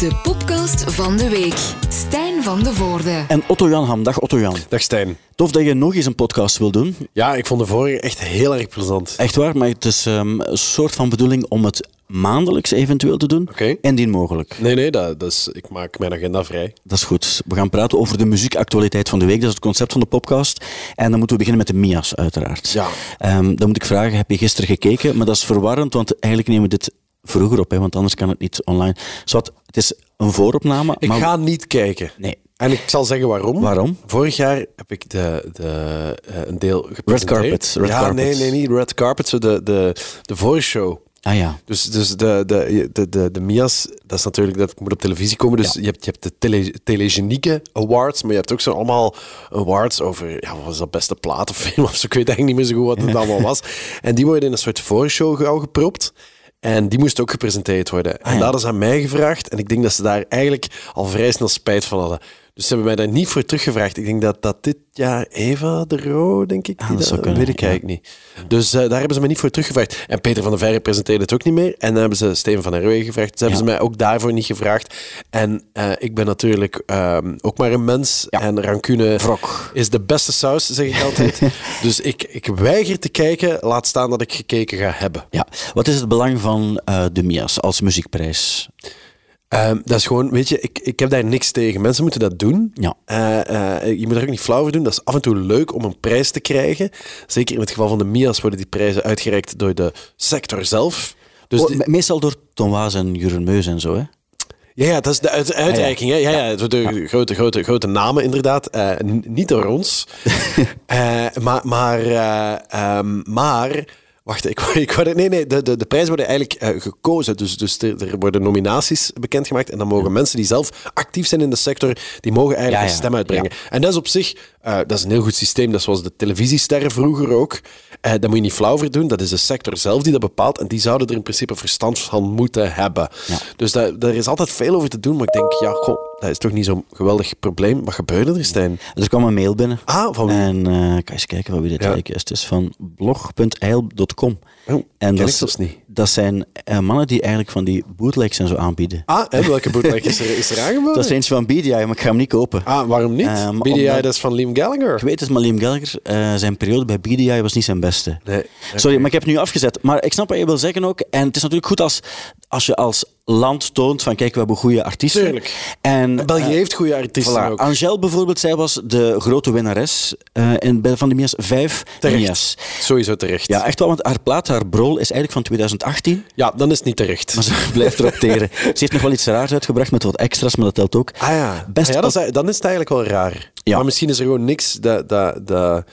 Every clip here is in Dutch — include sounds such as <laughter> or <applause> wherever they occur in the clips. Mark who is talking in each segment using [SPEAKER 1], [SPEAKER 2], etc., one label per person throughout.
[SPEAKER 1] De podcast van de week. Stijn van de Voorde.
[SPEAKER 2] En Otto Jan Ham. Dag Otto Jan.
[SPEAKER 3] Dag Stijn.
[SPEAKER 2] Tof dat je nog eens een podcast wil doen.
[SPEAKER 3] Ja, ik vond de vorige echt heel erg plezant.
[SPEAKER 2] Echt waar, maar het is ehm, een soort van bedoeling om het maandelijks eventueel te doen.
[SPEAKER 3] Oké.
[SPEAKER 2] Indien mogelijk.
[SPEAKER 3] Nee, nee, dat, dat is, ik maak mijn agenda vrij.
[SPEAKER 2] Dat is goed. We gaan praten over de muziekactualiteit van de week. Dat is het concept van de podcast. En dan moeten we beginnen met de Mia's, uiteraard.
[SPEAKER 3] Ja.
[SPEAKER 2] Ehm, dan moet ik vragen, heb je gisteren gekeken? Maar dat is verwarrend, want eigenlijk nemen we dit vroeger op, hè, want anders kan het niet online. Zowat, het is een vooropname.
[SPEAKER 3] Ik
[SPEAKER 2] maar...
[SPEAKER 3] ga niet kijken.
[SPEAKER 2] Nee.
[SPEAKER 3] En ik zal zeggen waarom.
[SPEAKER 2] Waarom?
[SPEAKER 3] Vorig jaar heb ik de, de, eh, een deel gepresenteerd.
[SPEAKER 2] carpet, red
[SPEAKER 3] ja,
[SPEAKER 2] carpet.
[SPEAKER 3] nee, nee, niet red carpet. Zo de, de, de voice show.
[SPEAKER 2] Ah ja.
[SPEAKER 3] Dus, dus de, de, de, de, de Mia's, dat is natuurlijk, dat moet op televisie komen. Dus
[SPEAKER 2] Ja.
[SPEAKER 3] je, hebt, je hebt de tele, Telegenieke Awards, maar je hebt ook zo allemaal awards over, ja, wat was dat, beste plaat of film <laughs> of zo. Ik weet eigenlijk niet meer zo goed wat het <laughs> allemaal was. En die worden in een soort voorshow gepropt. En die moest ook gepresenteerd worden. En
[SPEAKER 2] ja.
[SPEAKER 3] dat is aan mij gevraagd. En ik denk dat ze daar eigenlijk al vrij snel spijt van hadden. Dus ze hebben mij daar niet voor teruggevraagd. Ik denk dat dat dit jaar Eva de Roo, denk ik.
[SPEAKER 2] Ah, dat zou kunnen,
[SPEAKER 3] weet ik
[SPEAKER 2] ja.
[SPEAKER 3] eigenlijk niet. Dus eh, daar hebben ze me niet voor teruggevraagd. En Peter van der Veire presenteerde het ook niet meer. En dan hebben ze Steven van Herwegen gevraagd. Ze hebben ze mij ook daarvoor niet gevraagd. En eh, ik ben natuurlijk ehm, ook maar een mens.
[SPEAKER 2] Ja.
[SPEAKER 3] En rancune
[SPEAKER 2] Wrok.
[SPEAKER 3] is de beste saus, zeg ik altijd. <laughs> dus ik, ik weiger te kijken. Laat staan dat ik gekeken ga hebben.
[SPEAKER 2] ja. Wat is het belang van eh, de Mia's als muziekprijs?
[SPEAKER 3] Ehm, dat is gewoon, weet je, ik, ik heb daar niks tegen. Mensen moeten dat doen.
[SPEAKER 2] Ja.
[SPEAKER 3] Eh, eh, je moet er ook niet flauw voor doen. Dat is af en toe leuk om een prijs te krijgen. Zeker in het geval van de MIA's worden die prijzen uitgereikt door de sector zelf. Dus
[SPEAKER 2] Oh,
[SPEAKER 3] die-
[SPEAKER 2] meestal door Waas en Jurgen Meus en zo, hè?
[SPEAKER 3] ja, ja, dat is de uit- uitreiking. hè. Ja, ja, door de grote, grote, grote namen inderdaad. Eh, niet door ons. <laughs> Maar, maar, eh, ehm, maar... Wacht, ik, <laughs> ik wou- nee, nee, de, de, de prijzen worden eigenlijk eh, gekozen. Dus, dus er, er worden nominaties bekendgemaakt. En dan mogen mensen die zelf actief zijn in de sector, die mogen eigenlijk
[SPEAKER 2] Ja, ja,
[SPEAKER 3] een stem uitbrengen. En dat is op zich, eh, dat is een heel goed systeem. Dat is zoals de televisiesterren vroeger ook. Eh daar moet je niet flauw voor doen. Dat is de sector zelf die dat bepaalt. En die zouden er in principe verstand van moeten hebben. Dus daar, daar is altijd veel over te doen. Maar ik denk, ja, goh, dat is toch niet zo'n geweldig probleem. Wat gebeurde er, Stijn?
[SPEAKER 2] Er kwam een mail binnen.
[SPEAKER 3] Ah, van wie?
[SPEAKER 2] En eh, kan je eens kijken van wie dit
[SPEAKER 3] Ja.
[SPEAKER 2] eigenlijk is. Het is van blog.eil.com.
[SPEAKER 3] Oh,
[SPEAKER 2] En dat, is-
[SPEAKER 3] niet.
[SPEAKER 2] dat zijn eh, mannen die eigenlijk van die bootlegs en zo aanbieden.
[SPEAKER 3] Ah, en welke bootleg is er, is er aangeboden? <laughs>
[SPEAKER 2] Dat is eentje van BDI, maar ik ga hem niet kopen.
[SPEAKER 3] Ah, waarom niet?
[SPEAKER 2] Eh,
[SPEAKER 3] BDI,
[SPEAKER 2] omdat-
[SPEAKER 3] dat is van Liam Gallagher.
[SPEAKER 2] Ik weet het, maar Liam Gallagher, zijn periode bij BDI was niet zijn beste.
[SPEAKER 3] Nee.
[SPEAKER 2] Sorry, maar ik heb het nu afgezet. Maar ik snap wat je wil zeggen ook. En het is natuurlijk goed als, als je als land toont van kijk, we hebben goede artiesten.
[SPEAKER 3] Tuurlijk.
[SPEAKER 2] En,
[SPEAKER 3] België
[SPEAKER 2] eh,
[SPEAKER 3] heeft goede artiesten
[SPEAKER 2] Voilà.
[SPEAKER 3] ook.
[SPEAKER 2] Angèle bijvoorbeeld, zij was de grote winnares eh, in, van de Mia's. Vijf
[SPEAKER 3] Terecht.
[SPEAKER 2] Mia's.
[SPEAKER 3] Sowieso terecht.
[SPEAKER 2] Ja, echt wel, want haar plaat, haar brol, is eigenlijk van 2018.
[SPEAKER 3] Ja, dan is het niet terecht.
[SPEAKER 2] Maar ze <laughs> blijft erop teren. Ze heeft nog wel iets raars uitgebracht met wat extra's, maar dat telt ook.
[SPEAKER 3] Ah ja,
[SPEAKER 2] Best
[SPEAKER 3] Ah ja dat is, dan is het eigenlijk wel raar.
[SPEAKER 2] Ja.
[SPEAKER 3] Maar misschien is er gewoon niks dat, dat, dat,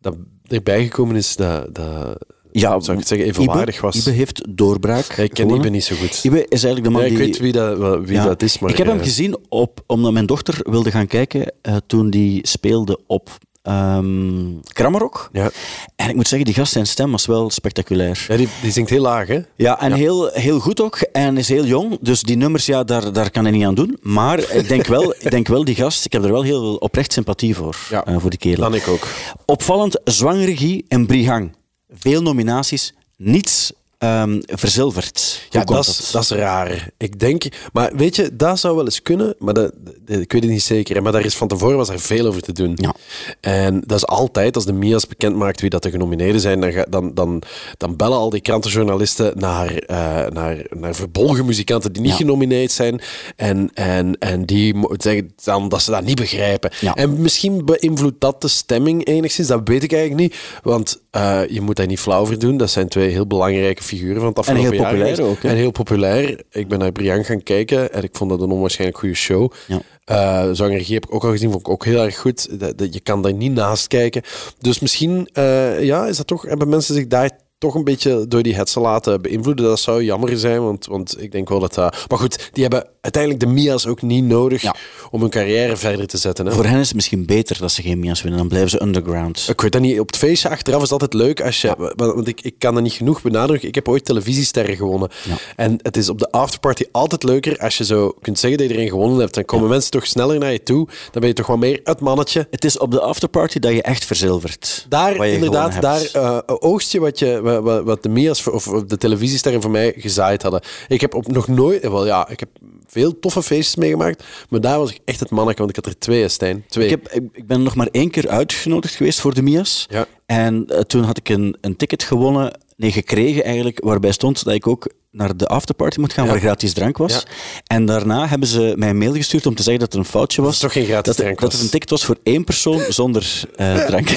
[SPEAKER 3] dat erbij gekomen is dat, dat
[SPEAKER 2] Ja,
[SPEAKER 3] zou ik het zeggen, evenwaardig
[SPEAKER 2] Ibe,
[SPEAKER 3] was.
[SPEAKER 2] Ibe heeft doorbraak.
[SPEAKER 3] Ja, ik ken
[SPEAKER 2] gewonnen.
[SPEAKER 3] Ibe niet zo goed.
[SPEAKER 2] Ibe is eigenlijk de man
[SPEAKER 3] Ja, ik
[SPEAKER 2] die...
[SPEAKER 3] weet wie, dat, wie
[SPEAKER 2] Ja.
[SPEAKER 3] dat is, maar...
[SPEAKER 2] ik heb hem
[SPEAKER 3] eh,
[SPEAKER 2] gezien op, omdat mijn dochter wilde gaan kijken eh, toen die speelde op ehm Krammerok.
[SPEAKER 3] Ja,
[SPEAKER 2] En ik moet zeggen, die gast zijn stem was wel spectaculair.
[SPEAKER 3] ja die, die zingt heel laag, hè?
[SPEAKER 2] Ja, en Heel, heel goed ook. En is heel jong. Dus die nummers, ja, daar, daar kan hij niet aan doen. Maar ik denk wel, ik denk wel die gast, ik heb er wel heel veel oprecht sympathie voor.
[SPEAKER 3] Ja.
[SPEAKER 2] eh, voor die kerel.
[SPEAKER 3] Dan ik ook.
[SPEAKER 2] Opvallend, zwangregie en Brihang. Veel nominaties, niets ehm, verzilverd.
[SPEAKER 3] Ja,
[SPEAKER 2] Hoe
[SPEAKER 3] dat is, dat is raar. Ik denk... Maar weet je, dat zou wel eens kunnen, maar dat, ik weet het niet zeker. Maar daar is van tevoren was er veel over te doen.
[SPEAKER 2] Ja.
[SPEAKER 3] En dat is altijd, als de Mia's bekend maakt wie dat de genomineerden zijn, dan, ga- dan, dan, dan bellen al die krantenjournalisten naar, eh, naar, naar verbolgen muzikanten die niet
[SPEAKER 2] Ja.
[SPEAKER 3] genomineerd zijn. En, en, en die zeggen dan dat ze dat niet begrijpen.
[SPEAKER 2] Ja.
[SPEAKER 3] En misschien beïnvloedt dat de stemming enigszins, dat weet ik eigenlijk niet. Want eh, je moet daar niet flauw voor doen. Dat zijn twee heel belangrijke figuren van het
[SPEAKER 2] En heel
[SPEAKER 3] afgelopen jaar
[SPEAKER 2] populair
[SPEAKER 3] geweest.
[SPEAKER 2] ook, hè?
[SPEAKER 3] En heel populair. Ik ben naar Brian gaan kijken en ik vond dat een onwaarschijnlijk goede show.
[SPEAKER 2] Ja.
[SPEAKER 3] Zangerie heb ik ook al gezien, vond ik ook heel erg goed. Dat, dat, je kan daar niet naast kijken. Dus misschien eh, ja, is dat toch, hebben mensen zich daar toch een beetje door die hetze laten beïnvloeden. Dat zou jammer zijn, want, want ik denk wel dat dat... Maar goed, die hebben uiteindelijk de Mia's ook niet nodig
[SPEAKER 2] Ja.
[SPEAKER 3] om hun carrière verder te zetten. Hè?
[SPEAKER 2] Voor hen is het misschien beter dat ze geen Mia's winnen. Dan blijven ze underground.
[SPEAKER 3] Ik weet dat niet. Op het feestje achteraf is altijd leuk als je. Want want ik, ik kan dat niet genoeg benadrukken. Ik heb ooit televisiesterren gewonnen.
[SPEAKER 2] Ja.
[SPEAKER 3] En het is op de afterparty altijd leuker als je zo kunt zeggen dat je erin gewonnen hebt. Dan komen mensen toch sneller naar je toe. Dan ben je toch wel meer het mannetje.
[SPEAKER 2] Het is op de afterparty dat je echt verzilvert.
[SPEAKER 3] Daar, inderdaad, daar eh, oogst je wat, je, wat- wat, wat de Mia's of de televisiesterren voor mij gezaaid hadden. Ik heb op nog nooit, eh, wel ja, ik heb veel toffe feestjes meegemaakt. Maar daar was ik echt het manneke, want ik had er twee, Stijn. Twee.
[SPEAKER 2] Ik, heb, ik, ik ben nog maar één keer uitgenodigd geweest voor de Mias.
[SPEAKER 3] Ja.
[SPEAKER 2] En eh, toen had ik een, een ticket gewonnen, nee, gekregen eigenlijk, waarbij stond dat ik ook naar de afterparty moet gaan,
[SPEAKER 3] Ja.
[SPEAKER 2] waar gratis drank was.
[SPEAKER 3] Ja.
[SPEAKER 2] En daarna hebben ze mij een mail gestuurd om te zeggen dat er een foutje was.
[SPEAKER 3] het toch geen gratis
[SPEAKER 2] dat,
[SPEAKER 3] drank
[SPEAKER 2] dat
[SPEAKER 3] was.
[SPEAKER 2] er een ticket was voor één persoon <laughs> zonder eh, drank. <laughs>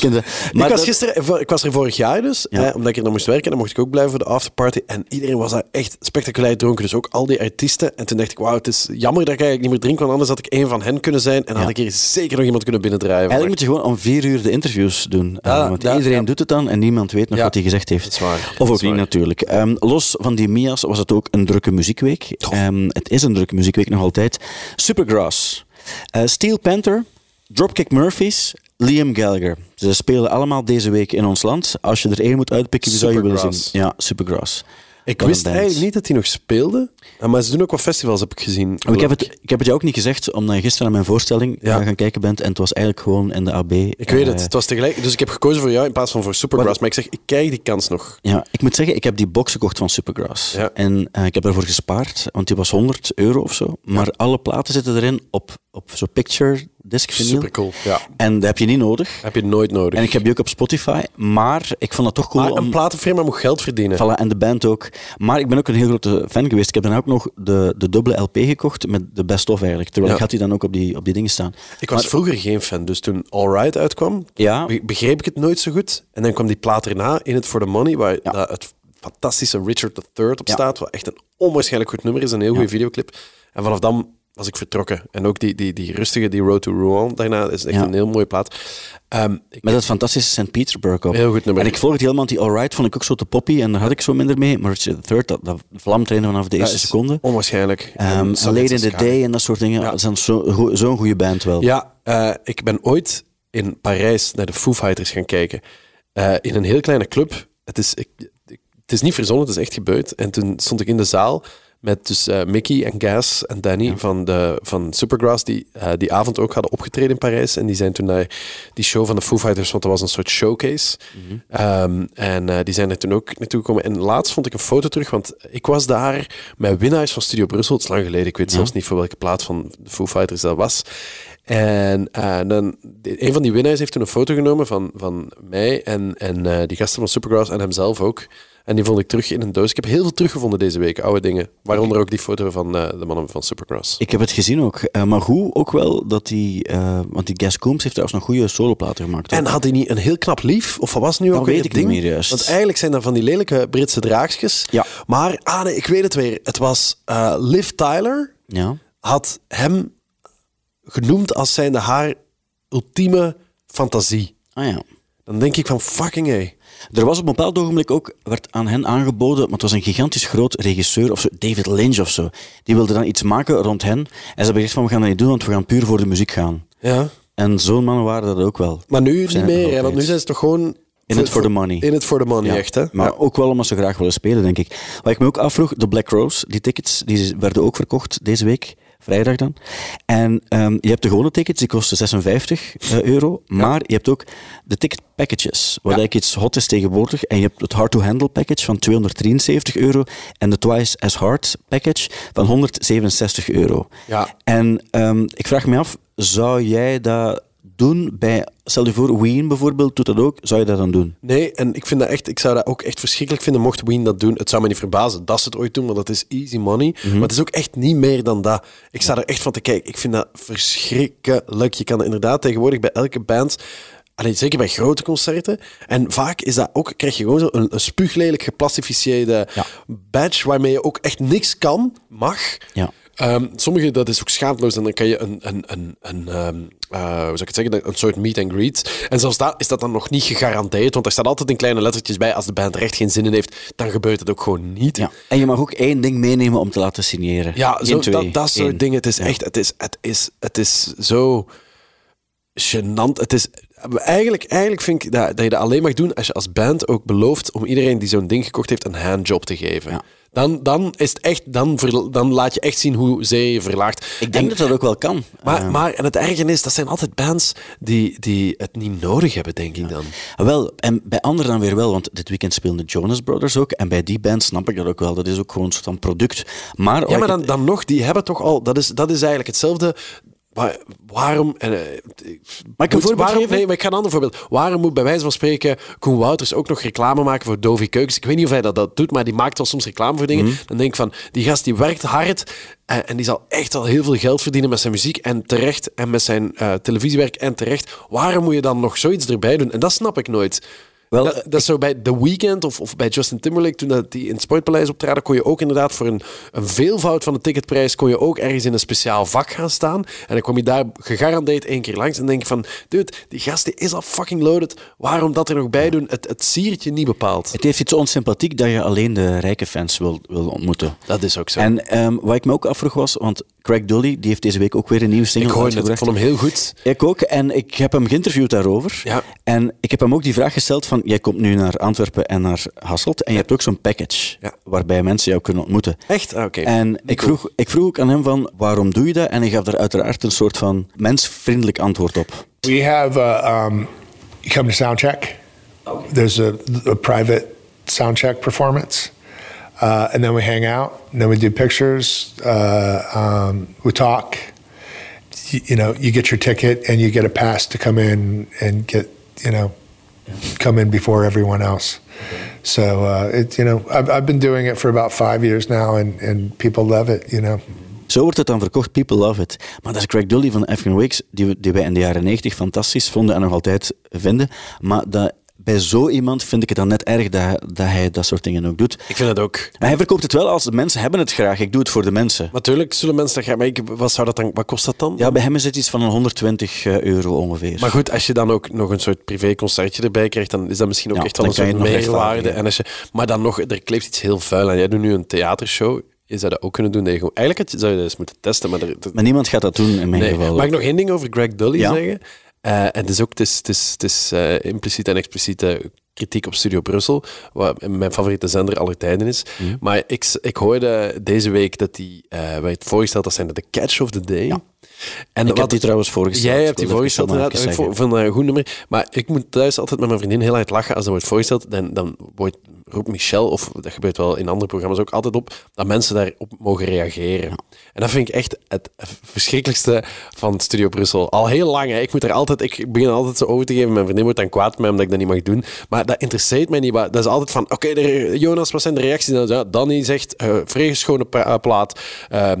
[SPEAKER 2] dat. Maar
[SPEAKER 3] ik, was
[SPEAKER 2] dat-
[SPEAKER 3] gisteren, ik was er vorig jaar dus,
[SPEAKER 2] Ja.
[SPEAKER 3] eh, omdat ik er nog moest werken. Dan mocht ik ook blijven voor de afterparty. En iedereen was daar echt spectaculair dronken. Dus ook al die artiesten. En toen dacht ik, wauw, het is jammer dat ik eigenlijk niet meer drink. Want anders had ik één van hen kunnen zijn. En had ik hier zeker nog iemand kunnen binnendrijven.
[SPEAKER 2] Eigenlijk moet je gewoon om vier uur de interviews doen. eh, want iedereen doet het dan en niemand weet nog wat hij gezegd heeft.
[SPEAKER 3] dat is waar.
[SPEAKER 2] Of
[SPEAKER 3] Dat
[SPEAKER 2] ook niet natuurlijk. Ehm, los van die Mia's was het ook een drukke muziekweek. Ehm, het is een drukke muziekweek nog altijd. Supergrass, eh, Steel Panther, Dropkick Murphys, Liam Gallagher. Ze spelen allemaal deze week in ons land. Als je er één moet uitpikken, wie zou je willen zien? Ja, Supergrass.
[SPEAKER 3] Ik
[SPEAKER 2] een
[SPEAKER 3] wist eigenlijk niet dat hij nog speelde. Eh, Maar ze doen ook wat festivals, heb ik gezien.
[SPEAKER 2] Ik heb, het, ik heb het jou ook niet gezegd, omdat je gisteren naar mijn voorstelling
[SPEAKER 3] Ja.
[SPEAKER 2] eh, gaan kijken bent. En het was eigenlijk gewoon in de AB.
[SPEAKER 3] Ik weet het, het was tegelijk. Dus ik heb gekozen voor jou in plaats van voor Supergrass. Maar ik zeg, ik krijg die kans nog.
[SPEAKER 2] Ja, ik moet zeggen, ik heb die box gekocht van Supergrass.
[SPEAKER 3] Ja.
[SPEAKER 2] En eh, ik heb daarvoor gespaard, want die was 100 euro of zo. Maar alle platen zitten erin op, op zo'n picture disc vinyl.
[SPEAKER 3] Super cool. Ja.
[SPEAKER 2] En dat heb je niet nodig.
[SPEAKER 3] Heb je nooit nodig.
[SPEAKER 2] En ik heb die ook op Spotify. Maar ik vond dat toch cool
[SPEAKER 3] maar
[SPEAKER 2] om...
[SPEAKER 3] een platenfirma moet geld verdienen.
[SPEAKER 2] Voilà, en de band ook. Maar ik ben ook een heel grote fan geweest. Ik heb dan ook nog de, de dubbele LP gekocht met de best-of eigenlijk. Terwijl
[SPEAKER 3] Ja.
[SPEAKER 2] ik had die dan ook op die, op die dingen staan.
[SPEAKER 3] Ik was
[SPEAKER 2] Maar-
[SPEAKER 3] vroeger geen fan, dus toen All Right uitkwam,
[SPEAKER 2] Ja.
[SPEAKER 3] begreep ik het nooit zo goed. En dan kwam die plaat erna, In It For The Money, waar
[SPEAKER 2] Ja.
[SPEAKER 3] het fantastische Richard III op staat, wat echt een onwaarschijnlijk goed nummer is, een heel goede videoclip. En vanaf dan was ik vertrokken. En ook die, die, die rustige, die Road to Rouen daarna, is echt
[SPEAKER 2] Ja.
[SPEAKER 3] een heel mooie plaat. Ik-
[SPEAKER 2] Met dat fantastische St. Petersburg op.
[SPEAKER 3] Heel goed nummer.
[SPEAKER 2] En ik volgde helemaal die Alright, vond ik ook zo te poppy. En daar had ik zo minder mee. Maar Richard III, dat, dat vlamt erin vanaf de eerste seconde.
[SPEAKER 3] Onwaarschijnlijk.
[SPEAKER 2] Late in the. Day en dat soort dingen.
[SPEAKER 3] Ja.
[SPEAKER 2] Dat zijn zo- zo'n goede band wel.
[SPEAKER 3] Ja, eh, ik ben ooit in Parijs naar de Foo Fighters gaan kijken. Eh, in een heel kleine club. Het is, ik, ik- het is niet verzonnen, het is echt gebeurd. En toen stond ik in de zaal met dus eh, Mickey en Gas en Danny van, de, van Supergrass, die eh, die avond ook hadden opgetreden in Parijs. En die zijn toen naar die show van de Foo Fighters, want dat was een soort showcase. Ehm, en eh, die zijn er toen ook naartoe gekomen. En laatst vond ik een foto terug, want ik was daar met winnaars van Studio Brussel. Het is lang geleden, ik weet zelfs niet voor welke plaat van de Foo Fighters dat was. En dan, een van die winnaars heeft toen een foto genomen van, van mij en, en die gasten van Supergrass en hemzelf ook. En die vond ik terug in een doos. Ik heb heel veel teruggevonden deze week, oude dingen. Waaronder ook die foto van eh, de mannen van Supergrass.
[SPEAKER 2] Ik heb het gezien ook. Eh, maar hoe ook wel dat die... eh, want die Gas Coombs heeft trouwens nog goede soloplaten gemaakt. ook.
[SPEAKER 3] En had hij niet een heel knap lief? Of wat was nu
[SPEAKER 2] Dat
[SPEAKER 3] ook weer
[SPEAKER 2] weet ik niet
[SPEAKER 3] ding?
[SPEAKER 2] meer juist.
[SPEAKER 3] Want eigenlijk zijn dat van die lelijke Britse draagjes.
[SPEAKER 2] Ja.
[SPEAKER 3] Maar, ah nee, ik weet het weer. Het was Liv Tyler
[SPEAKER 2] Ja.
[SPEAKER 3] had hem genoemd als zijnde haar ultieme fantasie.
[SPEAKER 2] Ah ja.
[SPEAKER 3] Dan denk ik van fucking hey.
[SPEAKER 2] Er was op een bepaald ogenblik ook, werd aan hen aangeboden, maar het was een gigantisch groot regisseur of zo, David Lynch of zo. Die wilde dan iets maken rond hen. En ze hebben gezegd van, we gaan dat niet doen, want we gaan puur voor de muziek gaan.
[SPEAKER 3] Ja.
[SPEAKER 2] En zo'n mannen waren dat ook wel.
[SPEAKER 3] Maar nu niet meer,
[SPEAKER 2] er nog
[SPEAKER 3] want nu zijn ze toch gewoon...
[SPEAKER 2] In it for the money.
[SPEAKER 3] In it for the money,
[SPEAKER 2] Ja,
[SPEAKER 3] echt hè?
[SPEAKER 2] Maar
[SPEAKER 3] Ja.
[SPEAKER 2] ook wel omdat ze graag willen spelen, denk ik. Wat ik me ook afvroeg, de Black Rose, die tickets, die werden ook verkocht deze week, vrijdag dan. En ehm, je hebt de gewone tickets, die kosten 56 eh, euro. Maar je hebt ook de ticket packages, wat eigenlijk iets hot is tegenwoordig. En je hebt het Hard to Handle package van 273 euro en de Twice as Hard package van 167 euro.
[SPEAKER 3] Ja.
[SPEAKER 2] En ehm, ik vraag me af, zou jij dat doen bij, stel je voor, Ween bijvoorbeeld doet dat ook, zou je dat dan doen?
[SPEAKER 3] Nee, en ik vind dat echt, ik zou dat ook echt verschrikkelijk vinden mocht Ween dat doen. Het zou me niet verbazen dat ze het ooit doen, want dat is easy money.
[SPEAKER 2] Mhm.
[SPEAKER 3] Maar het is ook echt niet meer dan dat. Ik sta er echt van te kijken. Ik vind dat verschrikkelijk. Je kan inderdaad tegenwoordig bij elke band. Alleen zeker bij grote concerten. En vaak is dat ook, krijg je gewoon zo een, een spuuglelijk geplastificeerde
[SPEAKER 2] Ja.
[SPEAKER 3] badge waarmee je ook echt niks kan, mag.
[SPEAKER 2] Ja.
[SPEAKER 3] Ehm, sommige, dat is ook schaamteloos. En dan kan je een, een, een, een ehm, eh, hoe zou ik het zeggen, een soort meet and greet. En zelfs daar is dat dan nog niet gegarandeerd. Want er staat altijd in kleine lettertjes bij, als de band er echt geen zin in heeft, dan gebeurt het ook gewoon niet.
[SPEAKER 2] Ja. En je mag ook één ding meenemen om te laten signeren.
[SPEAKER 3] Ja, zo,
[SPEAKER 2] twee.
[SPEAKER 3] dat, dat soort dingen. Het is
[SPEAKER 2] Ja.
[SPEAKER 3] echt, het is, het is, het is zo gênant. Het is, eigenlijk, eigenlijk vind ik dat, dat je dat alleen mag doen als je als band ook belooft om iedereen die zo'n ding gekocht heeft een handjob te geven.
[SPEAKER 2] Ja.
[SPEAKER 3] Dan, dan, is het echt, dan, dan laat je echt zien hoe zij verlaagt.
[SPEAKER 2] Ik denk
[SPEAKER 3] En-
[SPEAKER 2] dat dat ook wel kan.
[SPEAKER 3] maar, maar en het erge is, dat zijn altijd bands die, die het niet nodig hebben, denk ik dan.
[SPEAKER 2] Wel, en bij anderen dan weer wel, want dit weekend speelden de Jonas Brothers ook. En bij die band snap ik dat ook wel. Dat is ook gewoon een soort van product. Maar,
[SPEAKER 3] Ja, maar dan, dan nog, die hebben toch al... Dat is, dat is eigenlijk hetzelfde... Waar- waarom... En, eh,
[SPEAKER 2] een
[SPEAKER 3] moet-
[SPEAKER 2] voorbeeld
[SPEAKER 3] waarom? Nee, maar ik ga een ander voorbeeld. Waarom moet bij wijze van spreken Koen Wouters ook nog reclame maken voor Dovi Keukens? Ik weet niet of hij dat, dat doet, maar die maakt wel soms reclame voor dingen.
[SPEAKER 2] Mhm.
[SPEAKER 3] Dan denk ik van, die gast die werkt hard eh, en die zal echt al heel veel geld verdienen met zijn muziek en terecht en met zijn eh, televisiewerk en terecht. Waarom moet je dan nog zoiets erbij doen? En dat snap ik nooit.
[SPEAKER 2] Wel,
[SPEAKER 3] dat, dat is zo bij The Weeknd of, of bij Justin Timberlake, toen dat die in het Sportpaleis optraden, kon je ook inderdaad voor een, een veelvoud van de ticketprijs, kon je ook ergens in een speciaal vak gaan staan. En dan kom je daar gegarandeerd één keer langs en denk je van, dude, die gast die is al fucking loaded. Waarom dat er nog bij doen? Het, het siert je niet bepaald.
[SPEAKER 2] Het heeft iets onsympathiek dat je alleen de rijke fans wil, wil ontmoeten.
[SPEAKER 3] Dat is ook zo.
[SPEAKER 2] En ehm, wat ik me ook afvroeg was, want Craig Dully die heeft deze week ook weer een nieuwe single
[SPEAKER 3] ik hoorde het, ik
[SPEAKER 2] uitgebracht.
[SPEAKER 3] vond hem heel goed.
[SPEAKER 2] Ik ook, en ik heb hem geïnterviewd daarover.
[SPEAKER 3] Ja.
[SPEAKER 2] En ik heb hem ook die vraag gesteld van, jij komt nu naar Antwerpen en naar Hasselt, en je hebt ook zo'n package,
[SPEAKER 3] Ja.
[SPEAKER 2] waarbij mensen jou kunnen ontmoeten.
[SPEAKER 3] Echt? Ah, Oké.
[SPEAKER 2] En ik vroeg, ik vroeg ook aan hem van, waarom doe je dat? En hij gaf daar uiteraard een soort van mensvriendelijk antwoord op.
[SPEAKER 4] We have uh, um, you come to soundcheck. There's a, a private soundcheck performance, uh, and then we hang out. And then we do pictures. Uh, um, we talk. You, you know, you get your ticket and you get a pass to come in and get you know come in before everyone else. So uh, it you know I've, I've been doing it for about five years now, and, and people love it. You know.
[SPEAKER 2] Zo wordt het dan verkocht, people love it. Maar dat is Craig Dully van African Wakes, die, die wij in de jaren 90 fantastisch vonden en nog altijd vinden. Maar dat, bij zo iemand vind ik het dan net erg dat, dat hij dat soort dingen ook doet.
[SPEAKER 3] ik vind het ook.
[SPEAKER 2] Maar hij verkoopt het wel als de mensen hebben het graag. Ik doe het voor de mensen.
[SPEAKER 3] Natuurlijk zullen mensen dat gaan, maar ik, wat, zou dat dan, wat kost dat dan?
[SPEAKER 2] Ja, bij hem is het iets van een 120 euro ongeveer.
[SPEAKER 3] Maar goed, als je dan ook nog een soort privéconcertje erbij krijgt, dan is dat misschien ook
[SPEAKER 2] Ja,
[SPEAKER 3] echt wel een soort meerwaarde. En als je, maar dan nog, er kleeft iets heel vuil aan. Jij doet nu een theatershow. Je zou dat ook kunnen doen. eigenlijk zou je dat eens moeten testen, maar, er, dat-
[SPEAKER 2] Maar niemand gaat dat doen in mijn
[SPEAKER 3] nee.
[SPEAKER 2] geval.
[SPEAKER 3] Mag ik nog één ding over Greg Dully
[SPEAKER 2] Ja.
[SPEAKER 3] zeggen? Eh, en het is ook het is, het is, het is eh, impliciete en expliciete kritiek op Studio Brussel, wat mijn favoriete zender aller tijden is.
[SPEAKER 2] Mhm.
[SPEAKER 3] Maar ik, ik hoorde deze week dat die eh werd voorgesteld als zijn de Catch of the Day.
[SPEAKER 2] Ja.
[SPEAKER 3] En
[SPEAKER 2] Ik heb
[SPEAKER 3] wat-
[SPEAKER 2] die trouwens voorgesteld.
[SPEAKER 3] Jij hebt die voorgesteld inderdaad. Ik vond een goed nummer. Maar ik moet thuis altijd met mijn vriendin heel hard lachen als dat wordt voorgesteld. Dan, dan wordt, roept Michel, of dat gebeurt wel in andere programma's ook, altijd op dat mensen daarop mogen reageren. En dat vind ik echt het verschrikkelijkste van Studio Brussel. Al heel lang. Hè. Ik, moet er altijd, ik begin altijd zo over te geven. Mijn vriendin wordt dan kwaad met mij omdat ik dat niet mag doen. Maar dat interesseert mij niet. Dat is altijd van, oké, Jonas, wat zijn de reacties? Dan, ja, Danny zegt, eh vrij schone pa- eh, plaat. Eh,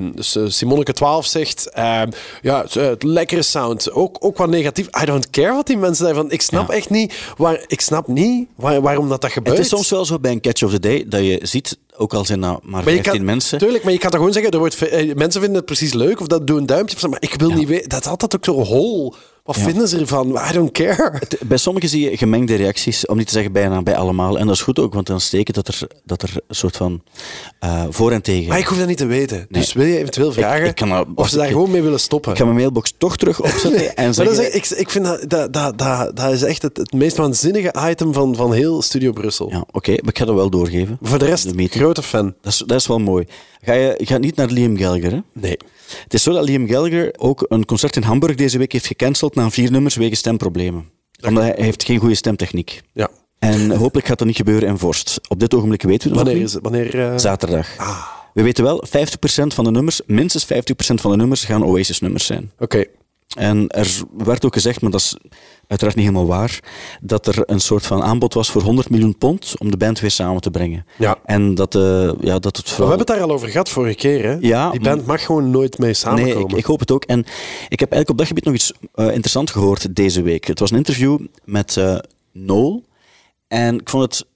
[SPEAKER 3] Simoneke 12 zegt, ehm, ja, het, eh, het lekkere sound. Ook, ook wat negatief. I don't care wat die mensen daarvan. Ik snap echt niet, waar, ik snap niet waar, waarom dat, dat gebeurt.
[SPEAKER 2] Het is soms wel zo bij een Catch of the Day dat je ziet, ook al zijn maar
[SPEAKER 3] Maar je
[SPEAKER 2] 15
[SPEAKER 3] kan,
[SPEAKER 2] mensen.
[SPEAKER 3] Tuurlijk, maar je kan toch gewoon zeggen, er wordt, eh, mensen vinden het precies leuk of dat doen een duimpje. Maar ik wil niet weten, dat is altijd ook zo hol. Wat vinden ze ervan? I don't care.
[SPEAKER 2] Het- Bij sommigen zie je gemengde reacties, om niet te zeggen bijna bij allemaal. En dat is goed ook, want dan steken dat er, dat er een soort van eh, voor en tegen.
[SPEAKER 3] Maar ik hoef dat niet te weten. Dus wil je eventueel vragen
[SPEAKER 2] ik kan dat-
[SPEAKER 3] of ze daar
[SPEAKER 2] ik-
[SPEAKER 3] gewoon mee willen stoppen?
[SPEAKER 2] Ik ga mijn mailbox toch terug opzetten en
[SPEAKER 3] Maar
[SPEAKER 2] zeggen...
[SPEAKER 3] dat is, echt- ik, ik vind dat, dat, dat, dat, dat is echt het, het meest waanzinnige item van, van heel Studio Brussel.
[SPEAKER 2] Ja, oké, maar ik ga dat wel doorgeven.
[SPEAKER 3] Voor de rest,
[SPEAKER 2] De
[SPEAKER 3] grote fan.
[SPEAKER 2] Dat is, dat is wel mooi. Ga je, je gaat niet naar Liam Gallagher, hè?
[SPEAKER 3] Nee.
[SPEAKER 2] Het is zo dat Liam Gallagher ook een concert in Hamburg deze week heeft gecanceld na vier nummers wegens stemproblemen. Omdat hij heeft geen goede stemtechniek.
[SPEAKER 3] Ja.
[SPEAKER 2] En hopelijk gaat dat niet gebeuren in Vorst. Op dit ogenblik weten we dat
[SPEAKER 3] Wanneer
[SPEAKER 2] nog
[SPEAKER 3] is het? Wanneer, eh,
[SPEAKER 2] niet. Zaterdag. We weten wel, 50% van de nummers, minstens 50% van de nummers gaan Oasis-nummers zijn.
[SPEAKER 3] Oké.
[SPEAKER 2] En er werd ook gezegd, maar dat is uiteraard niet helemaal waar, dat er een soort van aanbod was voor 100 miljoen pond om de band weer samen te brengen.
[SPEAKER 3] Ja.
[SPEAKER 2] En dat, eh, ja, dat het
[SPEAKER 3] We
[SPEAKER 2] vooral...
[SPEAKER 3] hebben het daar al over gehad vorige keer. Hè?
[SPEAKER 2] Ja,
[SPEAKER 3] Die band mag gewoon nooit mee samenkomen.
[SPEAKER 2] Nee, ik, ik hoop het ook. En ik heb eigenlijk op dat gebied nog iets eh interessants gehoord deze week. Het was een interview met eh Noel. En ik vond het...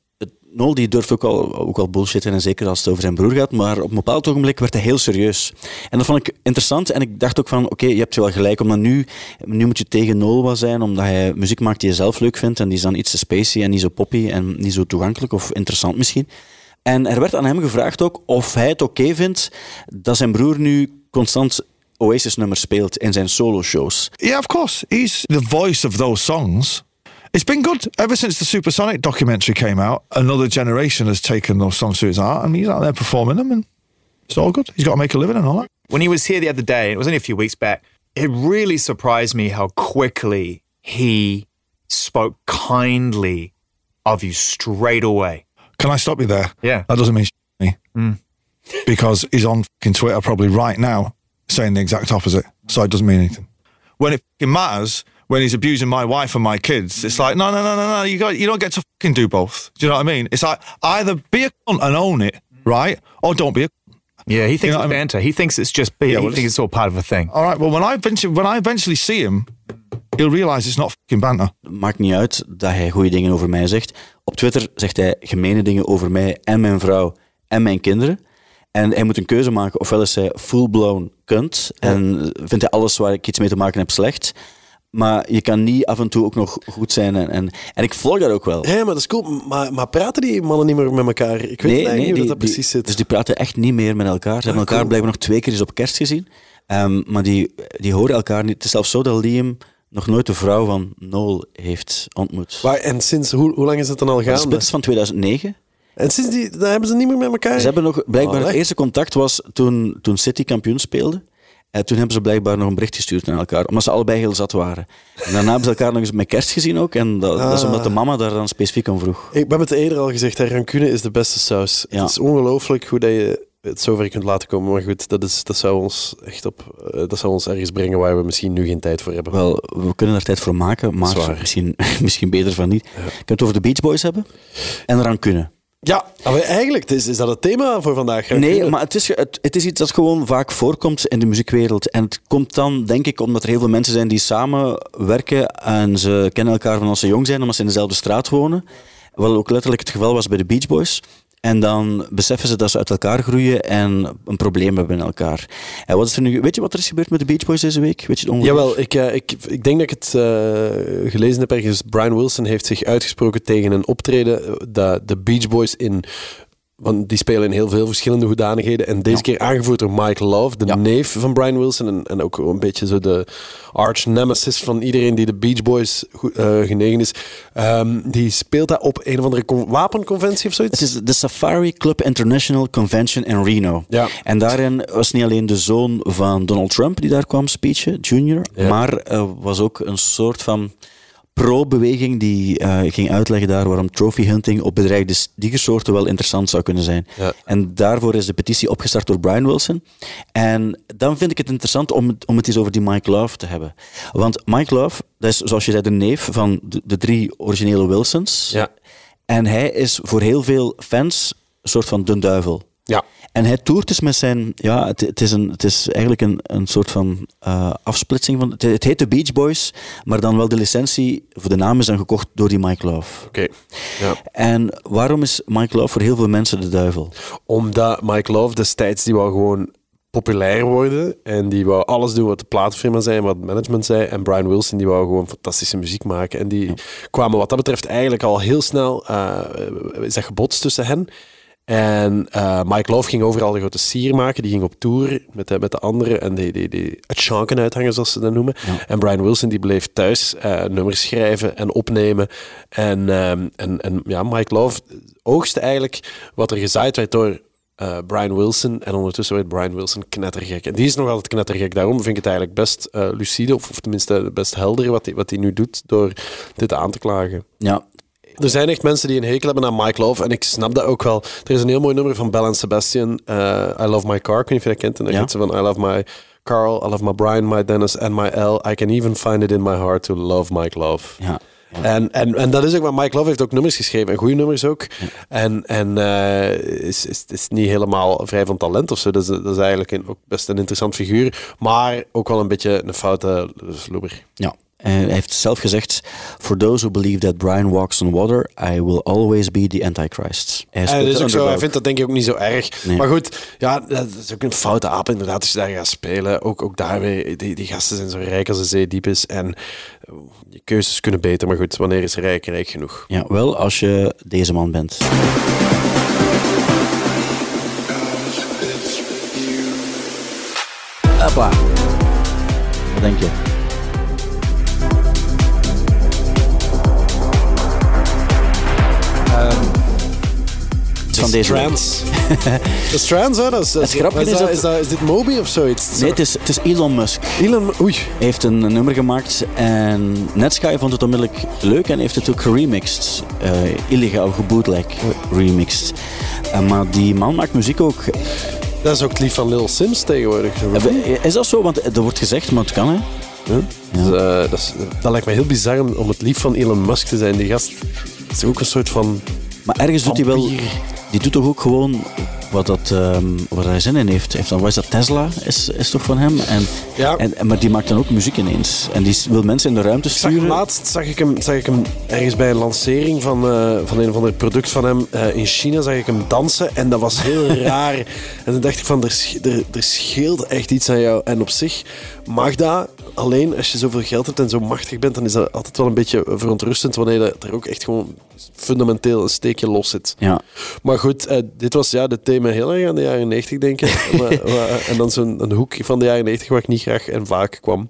[SPEAKER 2] Noel die durft ook al, ook al bullshitten, en zeker als het over zijn broer gaat. Maar op een bepaald ogenblik werd hij heel serieus. En dat vond ik interessant. En ik dacht ook van, oké, je hebt wel gelijk. Omdat nu, nu moet je tegen Noel wel zijn, omdat hij muziek maakt die je zelf leuk vindt. En die is dan iets te spacey en niet zo poppy en niet zo toegankelijk of interessant misschien. En er werd aan hem gevraagd ook of hij het oké vindt dat zijn broer nu constant Oasis-nummers speelt in zijn solo-shows.
[SPEAKER 5] Yeah, of course. He's the voice of those songs. It's been good ever since the Supersonic documentary came out. Another generation has taken those songs to his heart, and he's out there performing them, and it's all good. He's got to make a living and all that.
[SPEAKER 6] When he was here the other day, it was only a few weeks back, it really surprised me how quickly he spoke kindly of you straight away.
[SPEAKER 5] Can I stop you there?
[SPEAKER 6] Yeah.
[SPEAKER 5] That doesn't mean sh- me. Mm. Because he's on fucking Twitter probably right now saying the exact opposite. So it doesn't mean anything. When it matters, when he's abusing my wife and my kids, it's like, no, no, no, no, no. You got, you don't get to fucking do both. Do you know what I mean? It's like either be a cunt and own it, right? Or don't be a Cunt.
[SPEAKER 6] Yeah, he thinks
[SPEAKER 5] You know
[SPEAKER 6] it's
[SPEAKER 5] what I mean?
[SPEAKER 6] banter. He thinks it's just, he
[SPEAKER 5] Yeah, well,
[SPEAKER 6] thinks it's all part of a thing.
[SPEAKER 5] All right. Well, when I eventually, when I eventually see him, he'll realize it's not fucking banter.
[SPEAKER 2] Maakt niet uit dat hij goede dingen over mij zegt. Op Twitter zegt hij gemene dingen over mij en mijn vrouw en mijn kinderen. En hij moet een keuze maken. Ofwel is hij full-blown kunt en vindt hij alles waar ik iets mee te maken heb slecht. Maar je kan niet af en toe ook nog goed zijn. En, en, en ik volg dat ook wel.
[SPEAKER 3] Ja, maar dat is cool. Maar, maar praten die mannen niet meer met elkaar? Ik weet eigenlijk niet hoe dat, dat
[SPEAKER 2] die-
[SPEAKER 3] precies zit.
[SPEAKER 2] Dus die praten echt niet meer met elkaar. Ze hebben elkaar
[SPEAKER 3] cool.
[SPEAKER 2] blijkbaar nog twee keer eens op kerst gezien. Ehm, maar die, die horen elkaar niet. Het is zelfs zo dat Liam nog nooit de vrouw van Noel heeft ontmoet.
[SPEAKER 3] Waar, en sinds, hoe, hoe lang is het dan al
[SPEAKER 2] De
[SPEAKER 3] gaande?
[SPEAKER 2] split is van 2009.
[SPEAKER 3] En sinds die, daar hebben ze niet meer met elkaar?
[SPEAKER 2] Ze hebben nog, blijkbaar, het eerste contact was toen, toen City kampioen speelde. En toen hebben ze blijkbaar nog een bericht gestuurd naar elkaar, omdat ze allebei heel zat waren. En daarna hebben ze elkaar nog eens met kerst gezien ook. En dat, dat is
[SPEAKER 3] Ah.
[SPEAKER 2] omdat de mama daar dan specifiek om vroeg.
[SPEAKER 3] Ik heb het eerder al gezegd, hè, rancune is de beste saus.
[SPEAKER 2] Ja.
[SPEAKER 3] Het is ongelooflijk hoe dat je het zover kunt laten komen. Maar goed, dat, is, dat, zou ons echt op, eh, dat zou ons ergens brengen waar we misschien nu geen tijd voor hebben.
[SPEAKER 2] Wel, we kunnen daar tijd voor maken, maar misschien, <laughs> misschien beter van niet. Kunnen we het over de Beach Boys hebben? En eraan kunnen.
[SPEAKER 3] Ja, maar eigenlijk is, is dat het thema voor vandaag.
[SPEAKER 2] Nee, maar het is, het, het is iets dat gewoon vaak voorkomt in de muziekwereld. En het komt dan, denk ik, omdat er heel veel mensen zijn die samen werken en ze kennen elkaar van als ze jong zijn, omdat ze in dezelfde straat wonen. Wat ook letterlijk het geval was bij de Beach Boys. En dan beseffen ze dat ze uit elkaar groeien en een probleem hebben in elkaar. En wat is er nu, weet je wat er is gebeurd met de Beach Boys deze week? Weet je het?
[SPEAKER 3] Jawel, ik, eh, ik, ik denk dat ik het eh, gelezen heb ergens. Brian Wilson heeft zich uitgesproken tegen een optreden eh, dat de Beach Boys in... Want die spelen in heel veel verschillende hoedanigheden. En deze
[SPEAKER 2] Ja.
[SPEAKER 3] keer aangevoerd door Mike Love, de
[SPEAKER 2] Ja.
[SPEAKER 3] neef van Brian Wilson. En, en ook een beetje zo de arch nemesis van iedereen die de Beach Boys eh, genegen is. Ehm, die speelt dat op een of andere con- wapenconventie of zoiets.
[SPEAKER 2] Het is de Safari Club International Convention in Reno.
[SPEAKER 3] Ja.
[SPEAKER 2] En daarin was niet alleen de zoon van Donald Trump die daar kwam speechen, junior, maar er was ook een soort van pro-beweging die eh, ging uitleggen daar waarom trophy hunting op bedreigde diersoorten wel interessant zou kunnen zijn.
[SPEAKER 3] Ja.
[SPEAKER 2] En daarvoor is de petitie opgestart door Brian Wilson. En dan vind ik het interessant om het, om het eens over die Mike Love te hebben. Want Mike Love, dat is zoals je zei de neef van de, de drie originele Wilsons.
[SPEAKER 3] Ja.
[SPEAKER 2] En hij is voor heel veel fans een soort van de duivel.
[SPEAKER 3] Ja.
[SPEAKER 2] En hij toert dus met zijn... Ja, het, het, is, een, het is eigenlijk een, een soort van eh, afsplitsing van... Het, het heet de Beach Boys, maar dan wel de licentie voor de naam is dan gekocht door die Mike Love.
[SPEAKER 3] Oké. Ja.
[SPEAKER 2] En waarom is Mike Love voor heel veel mensen de duivel?
[SPEAKER 3] Omdat Mike Love destijds, die wou gewoon populair worden. En die wou alles doen wat de platenfirma zei en wat het management zei. En Brian Wilson, die wou gewoon fantastische muziek maken. En die kwamen wat dat betreft eigenlijk al heel snel, eh, is dat gebotst tussen hen. En eh, Mike Love ging overal de grote sier maken. Die ging op tour met de, met de anderen en die, die, die het chanken uithangen, zoals ze dat noemen. En Brian Wilson die bleef thuis eh, nummers schrijven en opnemen. En, ehm, en, en ja, Mike Love oogste eigenlijk wat er gezaaid werd door eh, Brian Wilson. En ondertussen werd Brian Wilson knettergek. En die is nog altijd knettergek. Daarom vind ik het eigenlijk best lucide, of, of tenminste best helder wat hij wat hij nu doet door dit aan te klagen.
[SPEAKER 2] Ja,
[SPEAKER 3] Er zijn echt mensen die een hekel hebben aan Mike Love. En ik snap dat ook wel. Er is een heel mooi nummer van Bell Sebastian. eh, I Love My Car. Ik weet niet of je dat kent. En dan
[SPEAKER 2] Ja.
[SPEAKER 3] gaat ze van I Love My Carl, I Love My Brian, My Dennis and My L. I can even find it in my heart to love Mike Love.
[SPEAKER 2] ja.
[SPEAKER 3] En, en, en dat is ook wat Mike Love heeft ook nummers geschreven. En goede nummers ook. En, en eh, is, is, is niet helemaal vrij van talent of zo. Dat is, dat is eigenlijk een, ook best een interessant figuur. Maar ook wel een beetje een foute sloeber.
[SPEAKER 2] ja. En hij heeft zelf gezegd: For those who believe that Brian walks on water, I will always be the Antichrist. Hij de
[SPEAKER 3] ook zo, hij vindt dat denk ik ook niet zo erg.
[SPEAKER 2] Nee.
[SPEAKER 3] Maar goed, ja, dat is ook een foute aap inderdaad als je daar gaat spelen. Ook, ook daar weer, die, die gasten zijn zo rijk als de zee diep is. En eh, je keuzes kunnen beter. Maar goed, wanneer is rijk rijk genoeg?
[SPEAKER 2] Ja, wel als je deze man bent. Hoppa. Wat denk je? Van deze.
[SPEAKER 3] Strands. <laughs> De Strands, hè? Dat is,
[SPEAKER 2] Het grappige
[SPEAKER 3] is,
[SPEAKER 2] is
[SPEAKER 3] dat, is, dat, is dit Moby of zoiets?
[SPEAKER 2] Nee, het is, het is Elon Musk.
[SPEAKER 3] Elon, oei.
[SPEAKER 2] Heeft een nummer gemaakt en Netsky vond het onmiddellijk leuk en heeft het ook geremixed. eh, illegaal gebootleg remixed. Eh, maar die man maakt muziek ook.
[SPEAKER 3] Dat is ook lief van Lil Sims tegenwoordig.
[SPEAKER 2] Eh, Is dat zo? Want er wordt gezegd, maar het kan hè.
[SPEAKER 3] Dus, dat, is- dat lijkt me heel bizar om, om het lief van Elon Musk te zijn. Die gast is ook een soort van...
[SPEAKER 2] Maar ergens doet hij wel... Die doet toch ook gewoon wat, dat, ehm, wat hij zin in heeft. heeft dan, wat is dat? Tesla is, is toch van hem? En,
[SPEAKER 3] Ja.
[SPEAKER 2] en, maar die maakt dan ook muziek ineens. En die wil mensen in de ruimte
[SPEAKER 3] zag
[SPEAKER 2] sturen.
[SPEAKER 3] laatst zag ik, hem, zag ik hem ergens bij een lancering van, eh, van een of ander product van hem eh, in China. Zag ik hem dansen en dat was heel <laughs> raar. En toen dacht ik van, er, er, er scheelt echt iets aan jou. En op zich mag dat. Alleen als je zoveel geld hebt en zo machtig bent, dan is dat altijd wel een beetje verontrustend wanneer dat er ook echt gewoon fundamenteel een steekje los zit.
[SPEAKER 2] Ja.
[SPEAKER 3] Maar goed, eh, dit was ja, dit thema heel erg aan de jaren 90, denk ik. <laughs> Maar- maar- en dan zo'n hoek van de jaren 90 waar ik niet graag en vaak kwam.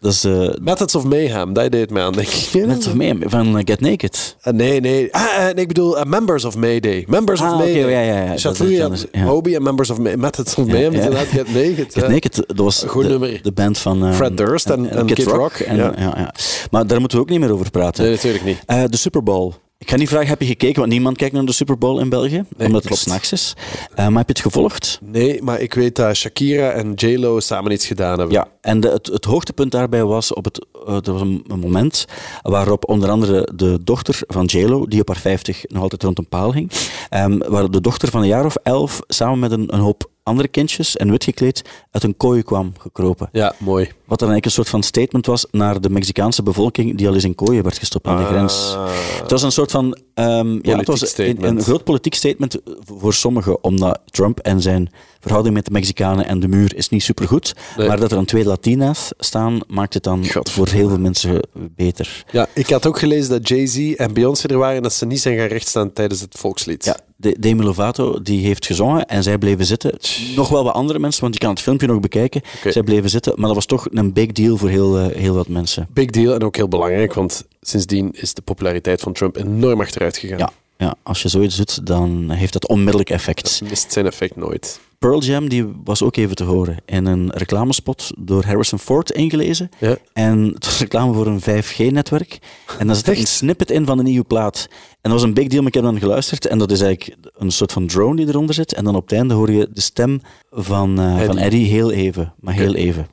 [SPEAKER 2] Nee, dat is... eh
[SPEAKER 3] Methods of Mayhem, dat deed mij aan, denk ik.
[SPEAKER 2] net of mee van eh, Get Naked.
[SPEAKER 3] Ah, nee, nee. Ah, eh, nee, ik bedoel Members of Mayday. Members
[SPEAKER 2] Ah,
[SPEAKER 3] of
[SPEAKER 2] oké,
[SPEAKER 3] Mayday.
[SPEAKER 2] ja, ja, ja.
[SPEAKER 3] Dus vroeger
[SPEAKER 2] iets
[SPEAKER 3] had
[SPEAKER 2] anders, ja.
[SPEAKER 3] Moby en Members of May Methods of Mayhem.
[SPEAKER 2] ja.
[SPEAKER 3] Inderdaad, Get Naked.
[SPEAKER 2] Get. Naked, dat was
[SPEAKER 3] Goed
[SPEAKER 2] de,
[SPEAKER 3] nummer.
[SPEAKER 2] de band van...
[SPEAKER 3] Fred Durst en- en Kid Rock,
[SPEAKER 2] En,
[SPEAKER 3] ja.
[SPEAKER 2] ja. Ja, Maar daar moeten we ook niet meer over praten.
[SPEAKER 3] Nee, natuurlijk niet.
[SPEAKER 2] De Super Bowl. Ik ga niet vragen, heb je gekeken? Want niemand kijkt naar de Super Bowl in België. omdat het s'nachts is. Eh, maar heb je het gevolgd?
[SPEAKER 3] Nee, maar ik weet dat Shakira en J-Lo samen iets gedaan hebben.
[SPEAKER 2] Ja, en de, het, het hoogtepunt daarbij was, op het, eh, er was een, een moment waarop onder andere de dochter van JLo, die op haar 50 nog altijd rond een paal ging, ehm, waar de dochter van een jaar of elf samen met een, een hoop andere kindjes en wit gekleed uit een kooi kwam gekropen.
[SPEAKER 3] Ja, mooi.
[SPEAKER 2] Wat dan eigenlijk een soort van statement was naar de Mexicaanse bevolking die al eens in kooien werd gestopt aan de grens. Het was een soort van... ehm, ja, het was een, een groot politiek statement voor sommigen, omdat Trump en zijn verhouding met de Mexicanen en de muur is niet supergoed.
[SPEAKER 3] Nee.
[SPEAKER 2] Maar dat er dan twee Latina's staan, maakt het dan
[SPEAKER 3] Godverdomme.
[SPEAKER 2] voor heel veel mensen beter.
[SPEAKER 3] Ja, ik had ook gelezen dat Jay-Z en Beyoncé er waren en dat ze niet zijn gaan rechtstaan tijdens het volkslied.
[SPEAKER 2] Ja, de, Demi Lovato die heeft gezongen en zij bleven zitten. Nog wel wat andere mensen, want je kan het filmpje nog bekijken. Zij bleven zitten, maar dat was toch een big deal voor heel, eh, heel wat mensen.
[SPEAKER 3] Big deal en ook heel belangrijk, want sindsdien is de populariteit van Trump enorm achteruit gegaan.
[SPEAKER 2] Ja, ja, als je zoiets doet, dan heeft dat onmiddellijk effect.
[SPEAKER 3] Mist zijn effect nooit.
[SPEAKER 2] Pearl Jam die was ook even te horen in een reclamespot door Harrison Ford ingelezen.
[SPEAKER 3] Ja.
[SPEAKER 2] En het was reclame voor een 5G-netwerk. En daar zit er een snippet in van een nieuwe plaat. En dat was een big deal, maar ik heb dan geluisterd. En dat is eigenlijk een soort van drone die eronder zit. En dan op het einde hoor je de stem van, eh, van
[SPEAKER 3] Eddie.
[SPEAKER 2] Eddie heel even. Maar heel even.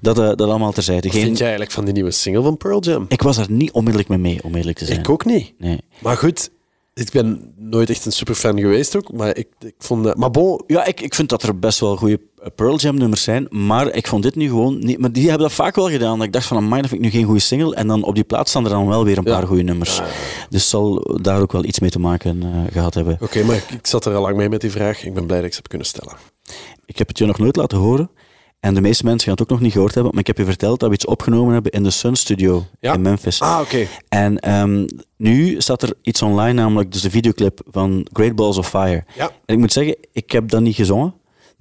[SPEAKER 2] Dat, eh, dat allemaal terzijde.
[SPEAKER 3] Wat
[SPEAKER 2] Geen,
[SPEAKER 3] vind jij eigenlijk van die nieuwe single van Pearl Jam?
[SPEAKER 2] ik was er niet onmiddellijk mee mee, om eerlijk te zijn.
[SPEAKER 3] Ik ook niet.
[SPEAKER 2] Nee.
[SPEAKER 3] Maar goed, ik ben nooit echt een superfan geweest ook. Maar ik, ik vond... eh, maar bon,
[SPEAKER 2] Ja, ik, ik vind dat er best wel goede Pearl Jam nummers zijn, maar ik vond dit nu gewoon niet... Maar die hebben dat vaak wel gedaan. Dat ik dacht van, amai, dat vind ik nu geen goede single. En dan op die plaats staan er dan wel weer een
[SPEAKER 3] Ja.
[SPEAKER 2] paar goede nummers. Dus zal daar ook wel iets mee te maken eh, gehad hebben.
[SPEAKER 3] oké, maar ik, ik zat er al lang mee met die vraag. Ik ben blij dat ik ze heb kunnen stellen.
[SPEAKER 2] Ik heb het je nog nooit laten horen. En de meeste mensen gaan het ook nog niet gehoord hebben. Maar ik heb je verteld dat we iets opgenomen hebben in de Sun Studio
[SPEAKER 3] Ja.
[SPEAKER 2] in Memphis.
[SPEAKER 3] Ah, oké.
[SPEAKER 2] En ehm, nu staat er iets online, namelijk dus de videoclip van Great Balls of Fire.
[SPEAKER 3] Ja.
[SPEAKER 2] En ik moet zeggen, ik heb dat niet gezongen.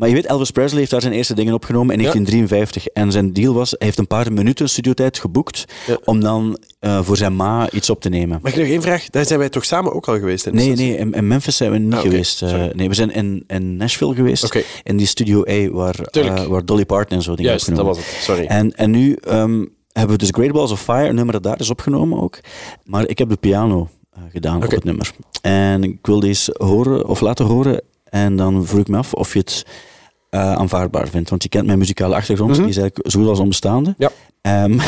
[SPEAKER 2] Maar je weet, Elvis Presley heeft daar zijn eerste dingen opgenomen in
[SPEAKER 3] Ja.
[SPEAKER 2] 1953. En zijn deal was, hij heeft een paar minuten studiotijd geboekt
[SPEAKER 3] Ja.
[SPEAKER 2] om dan eh, voor zijn ma iets op te nemen.
[SPEAKER 3] Mag ik nog één vraag? Daar zijn wij toch samen ook al geweest?
[SPEAKER 2] Nee, nee, in, in Memphis zijn we niet
[SPEAKER 3] Ah,
[SPEAKER 2] geweest. eh, nee, we zijn in, in Nashville geweest. In die Studio A, waar, eh, waar Dolly Parton en zo dingen
[SPEAKER 3] Juist, dat
[SPEAKER 2] opgenomen.
[SPEAKER 3] was het. Sorry.
[SPEAKER 2] En, en nu ehm, hebben we dus Great Balls of Fire, een nummer dat daar is opgenomen ook. Maar ik heb de piano gedaan op
[SPEAKER 3] Oké.
[SPEAKER 2] het nummer. En ik wil deze horen of laten horen. En dan vroeg ik me af of je het eh, aanvaardbaar vindt. Want je kent mijn muzikale achtergrond,
[SPEAKER 3] Mhm.
[SPEAKER 2] die is eigenlijk zo goed als onbestaande.
[SPEAKER 3] Ja.
[SPEAKER 2] Ehm, <laughs>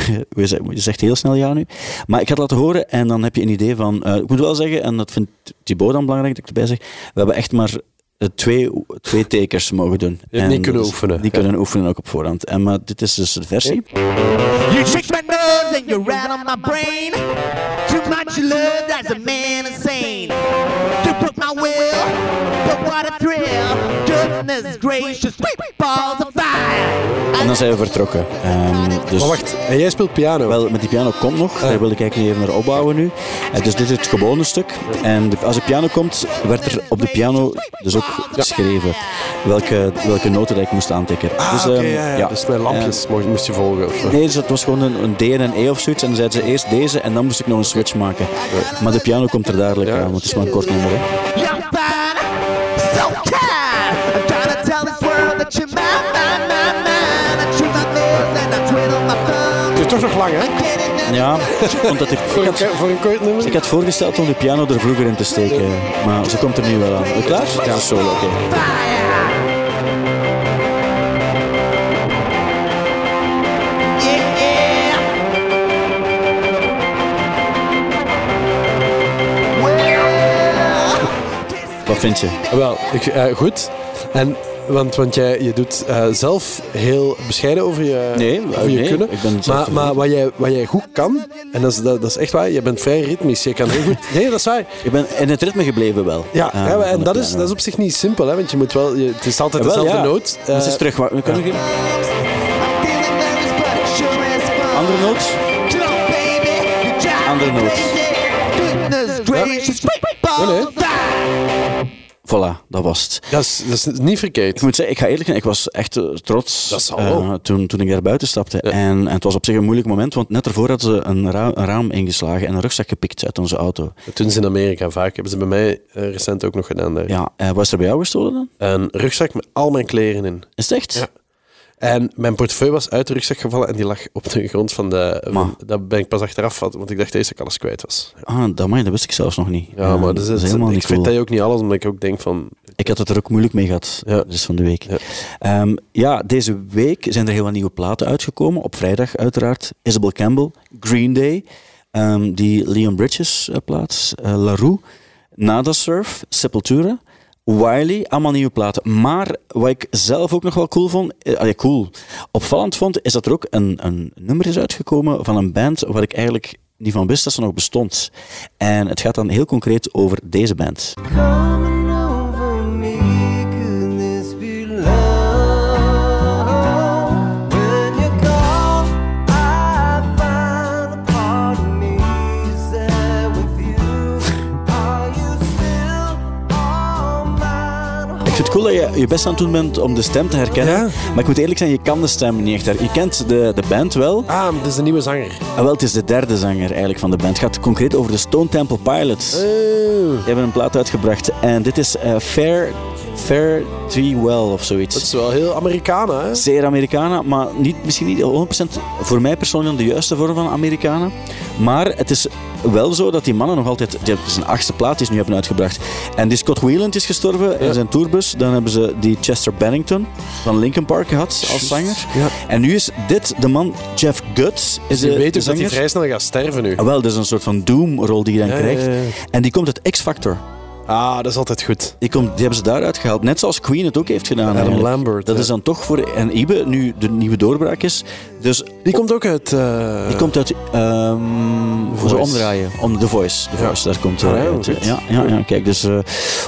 [SPEAKER 2] je zegt- heel snel ja nu. Maar ik ga het laten horen en dan heb je een idee van... eh, ik moet wel zeggen, en dat vindt Thibaut dan belangrijk dat ik erbij zeg, we hebben echt maar eh, twee, twee takers mogen doen. En
[SPEAKER 3] niet kunnen
[SPEAKER 2] is-
[SPEAKER 3] oefenen.
[SPEAKER 2] Die
[SPEAKER 3] Ja.
[SPEAKER 2] kunnen oefenen ook op voorhand. En, maar dit is dus de versie.
[SPEAKER 7] You shake my nerves and you rattle my brain. Too much love, that's a man insane. What a thrill. Goodness gracious, sweet balls of fire.
[SPEAKER 2] En dan zijn we vertrokken. Ehm, dus,
[SPEAKER 3] Maar wacht, en jij speelt piano?
[SPEAKER 2] Wel, met die piano komt nog. Daar wil ik eigenlijk even naar opbouwen nu. Eh, dus dit is het gewone stuk. En de- als de piano komt, werd er op de piano dus ook geschreven welke, welke noten dat ik moest aantikken.
[SPEAKER 3] Ah,
[SPEAKER 2] dus, ehm,
[SPEAKER 3] ja, ja. Dus met lampjes moest, moest je volgen. Of zo.
[SPEAKER 2] Nee, dus het was gewoon een, een D en een E of zoiets. En dan zeiden ze eerst deze en dan moest ik nog een switch maken. Maar de piano komt er dadelijk
[SPEAKER 3] Ja.
[SPEAKER 2] aan, want het is maar een kort nummer. Hè.
[SPEAKER 7] Mine, mine. I choose my lips and I twiddle my thumbs.
[SPEAKER 3] Het is toch nog lang, hè?
[SPEAKER 2] Ja, omdat ik,
[SPEAKER 3] Voor
[SPEAKER 2] ik,
[SPEAKER 3] een,
[SPEAKER 2] had,
[SPEAKER 3] voor een kort nummer?
[SPEAKER 2] ik had voorgesteld om de piano er vroeger in te steken. Maar ze komt er nu wel aan. Ben je klaar? Ja, solo, oké. Wat vind je?
[SPEAKER 3] Wel, ik, eh, goed. En, want, want jij je doet eh, zelf heel bescheiden over je,
[SPEAKER 2] Nee,
[SPEAKER 3] over je
[SPEAKER 2] nee,
[SPEAKER 3] kunnen. maar maar wat, jij, wat jij goed kan, en dat is, dat, dat is echt waar, je bent vrij ritmisch. Je kan heel goed... <laughs> Nee, dat is waar.
[SPEAKER 2] Ik ben in het ritme gebleven wel.
[SPEAKER 3] Ja,
[SPEAKER 2] Ah,
[SPEAKER 3] ja, en dat is, dat is op zich niet simpel, hè, want je moet wel... Je, het is altijd
[SPEAKER 2] Jawel,
[SPEAKER 3] dezelfde
[SPEAKER 2] ja.
[SPEAKER 3] noot.
[SPEAKER 2] Dat
[SPEAKER 3] Eh,
[SPEAKER 2] is terug.
[SPEAKER 7] But it sure is fun.
[SPEAKER 2] andere noot? Andere noot.
[SPEAKER 7] crazy. Goodness gracious, sweet
[SPEAKER 2] Voilà, dat was het.
[SPEAKER 3] dat, is, dat is niet verkeerd.
[SPEAKER 2] Ik moet zeggen, ik ga eerlijk zijn, ik was echt eh, trots
[SPEAKER 3] Dat
[SPEAKER 2] eh, toen, toen ik daar buiten stapte. En, en het was op zich een moeilijk moment, want net ervoor hadden ze een, ra- een raam ingeslagen en een rugzak gepikt uit onze auto.
[SPEAKER 3] Dat doen ze in Amerika vaak. Hebben ze bij mij eh, recent ook nog gedaan daar.
[SPEAKER 2] Ja, eh, was er bij jou gestolen dan?
[SPEAKER 3] Een rugzak met al mijn kleren in.
[SPEAKER 2] Is het echt?
[SPEAKER 3] Ja. En mijn portefeuille was uit de rugzak gevallen en die lag op de grond van de...
[SPEAKER 2] Maar.
[SPEAKER 3] Dat ben ik pas achteraf, want ik dacht eerst dat ik alles kwijt was. Ja,
[SPEAKER 2] Ah, dat, dat wist ik zelfs nog niet.
[SPEAKER 3] Ja, maar dat is,
[SPEAKER 2] helemaal
[SPEAKER 3] ik
[SPEAKER 2] niet
[SPEAKER 3] vertel je ook niet alles, omdat ik ook denk van...
[SPEAKER 2] Ik had het er ook moeilijk mee gehad,
[SPEAKER 3] Ja.
[SPEAKER 2] dus van de week.
[SPEAKER 3] Ja.
[SPEAKER 2] Ja. ja, deze week zijn er heel wat nieuwe platen uitgekomen. Op vrijdag uiteraard. Isabel Campbell, Green Day, ehm, die Leon Bridges eh, plaat, eh, La Rue, Nada Surf, Sepultura, Wiley, allemaal nieuwe platen. Maar wat ik zelf ook nog wel cool vond, eh, cool, opvallend vond, is dat er ook een, een nummer is uitgekomen van een band waar ik eigenlijk niet van wist dat ze nog bestond. En het gaat dan heel concreet over deze band. Cool dat je je best aan het doen bent om de stem te herkennen.
[SPEAKER 3] Ja.
[SPEAKER 2] Maar ik moet eerlijk zijn, je kan de stem niet echt her- Je kent de, de band wel.
[SPEAKER 3] Ah, dit is een nieuwe zanger.
[SPEAKER 2] Ah, wel, het is de derde zanger eigenlijk van de band. Het gaat concreet over de Stone Temple Pilots. Die hebben een plaat uitgebracht. En dit is eh, Fair, Fair Tree Well of
[SPEAKER 3] Dat
[SPEAKER 2] zoiets.
[SPEAKER 3] is wel heel Americana, hè?
[SPEAKER 2] Zeer Americana, maar niet, misschien niet 100% voor mij persoonlijk de juiste vorm van Americana. Maar het is wel zo dat die mannen nog altijd... Die hebben zijn achtste plaat die ze nu hebben uitgebracht. En die Scott Weiland is gestorven in zijn tourbus. Dan hebben ze die Chester Bennington van Linkin Park gehad als zanger.
[SPEAKER 3] Ja.
[SPEAKER 2] En nu is dit de man Jeff Guts. Is
[SPEAKER 3] Je
[SPEAKER 2] de,
[SPEAKER 3] weet
[SPEAKER 2] de
[SPEAKER 3] ook dat hij vrij snel gaat sterven nu.
[SPEAKER 2] Ah, wel, dat is een soort van Doom-rol die je dan
[SPEAKER 3] Ja,
[SPEAKER 2] krijgt. En die komt uit X-Factor.
[SPEAKER 3] Ah, dat is altijd goed.
[SPEAKER 2] Die, komt, die hebben ze daaruit gehaald. Net zoals Queen het ook heeft gedaan.
[SPEAKER 3] Adam
[SPEAKER 2] eigenlijk.
[SPEAKER 3] Lambert,
[SPEAKER 2] Dat
[SPEAKER 3] ja.
[SPEAKER 2] is dan toch voor... En Ibe nu de nieuwe doorbraak is. Dus
[SPEAKER 3] Die komt ook uit... eh,
[SPEAKER 2] die komt uit... ehm voor ze
[SPEAKER 3] Voice.
[SPEAKER 2] omdraaien. Om The Voice. The
[SPEAKER 3] Ja.
[SPEAKER 2] Voice, daar komt...
[SPEAKER 3] Ah,
[SPEAKER 2] eh,
[SPEAKER 3] ja,
[SPEAKER 2] uit,
[SPEAKER 3] goed.
[SPEAKER 2] ja, ja, ja, kijk. Dus, eh,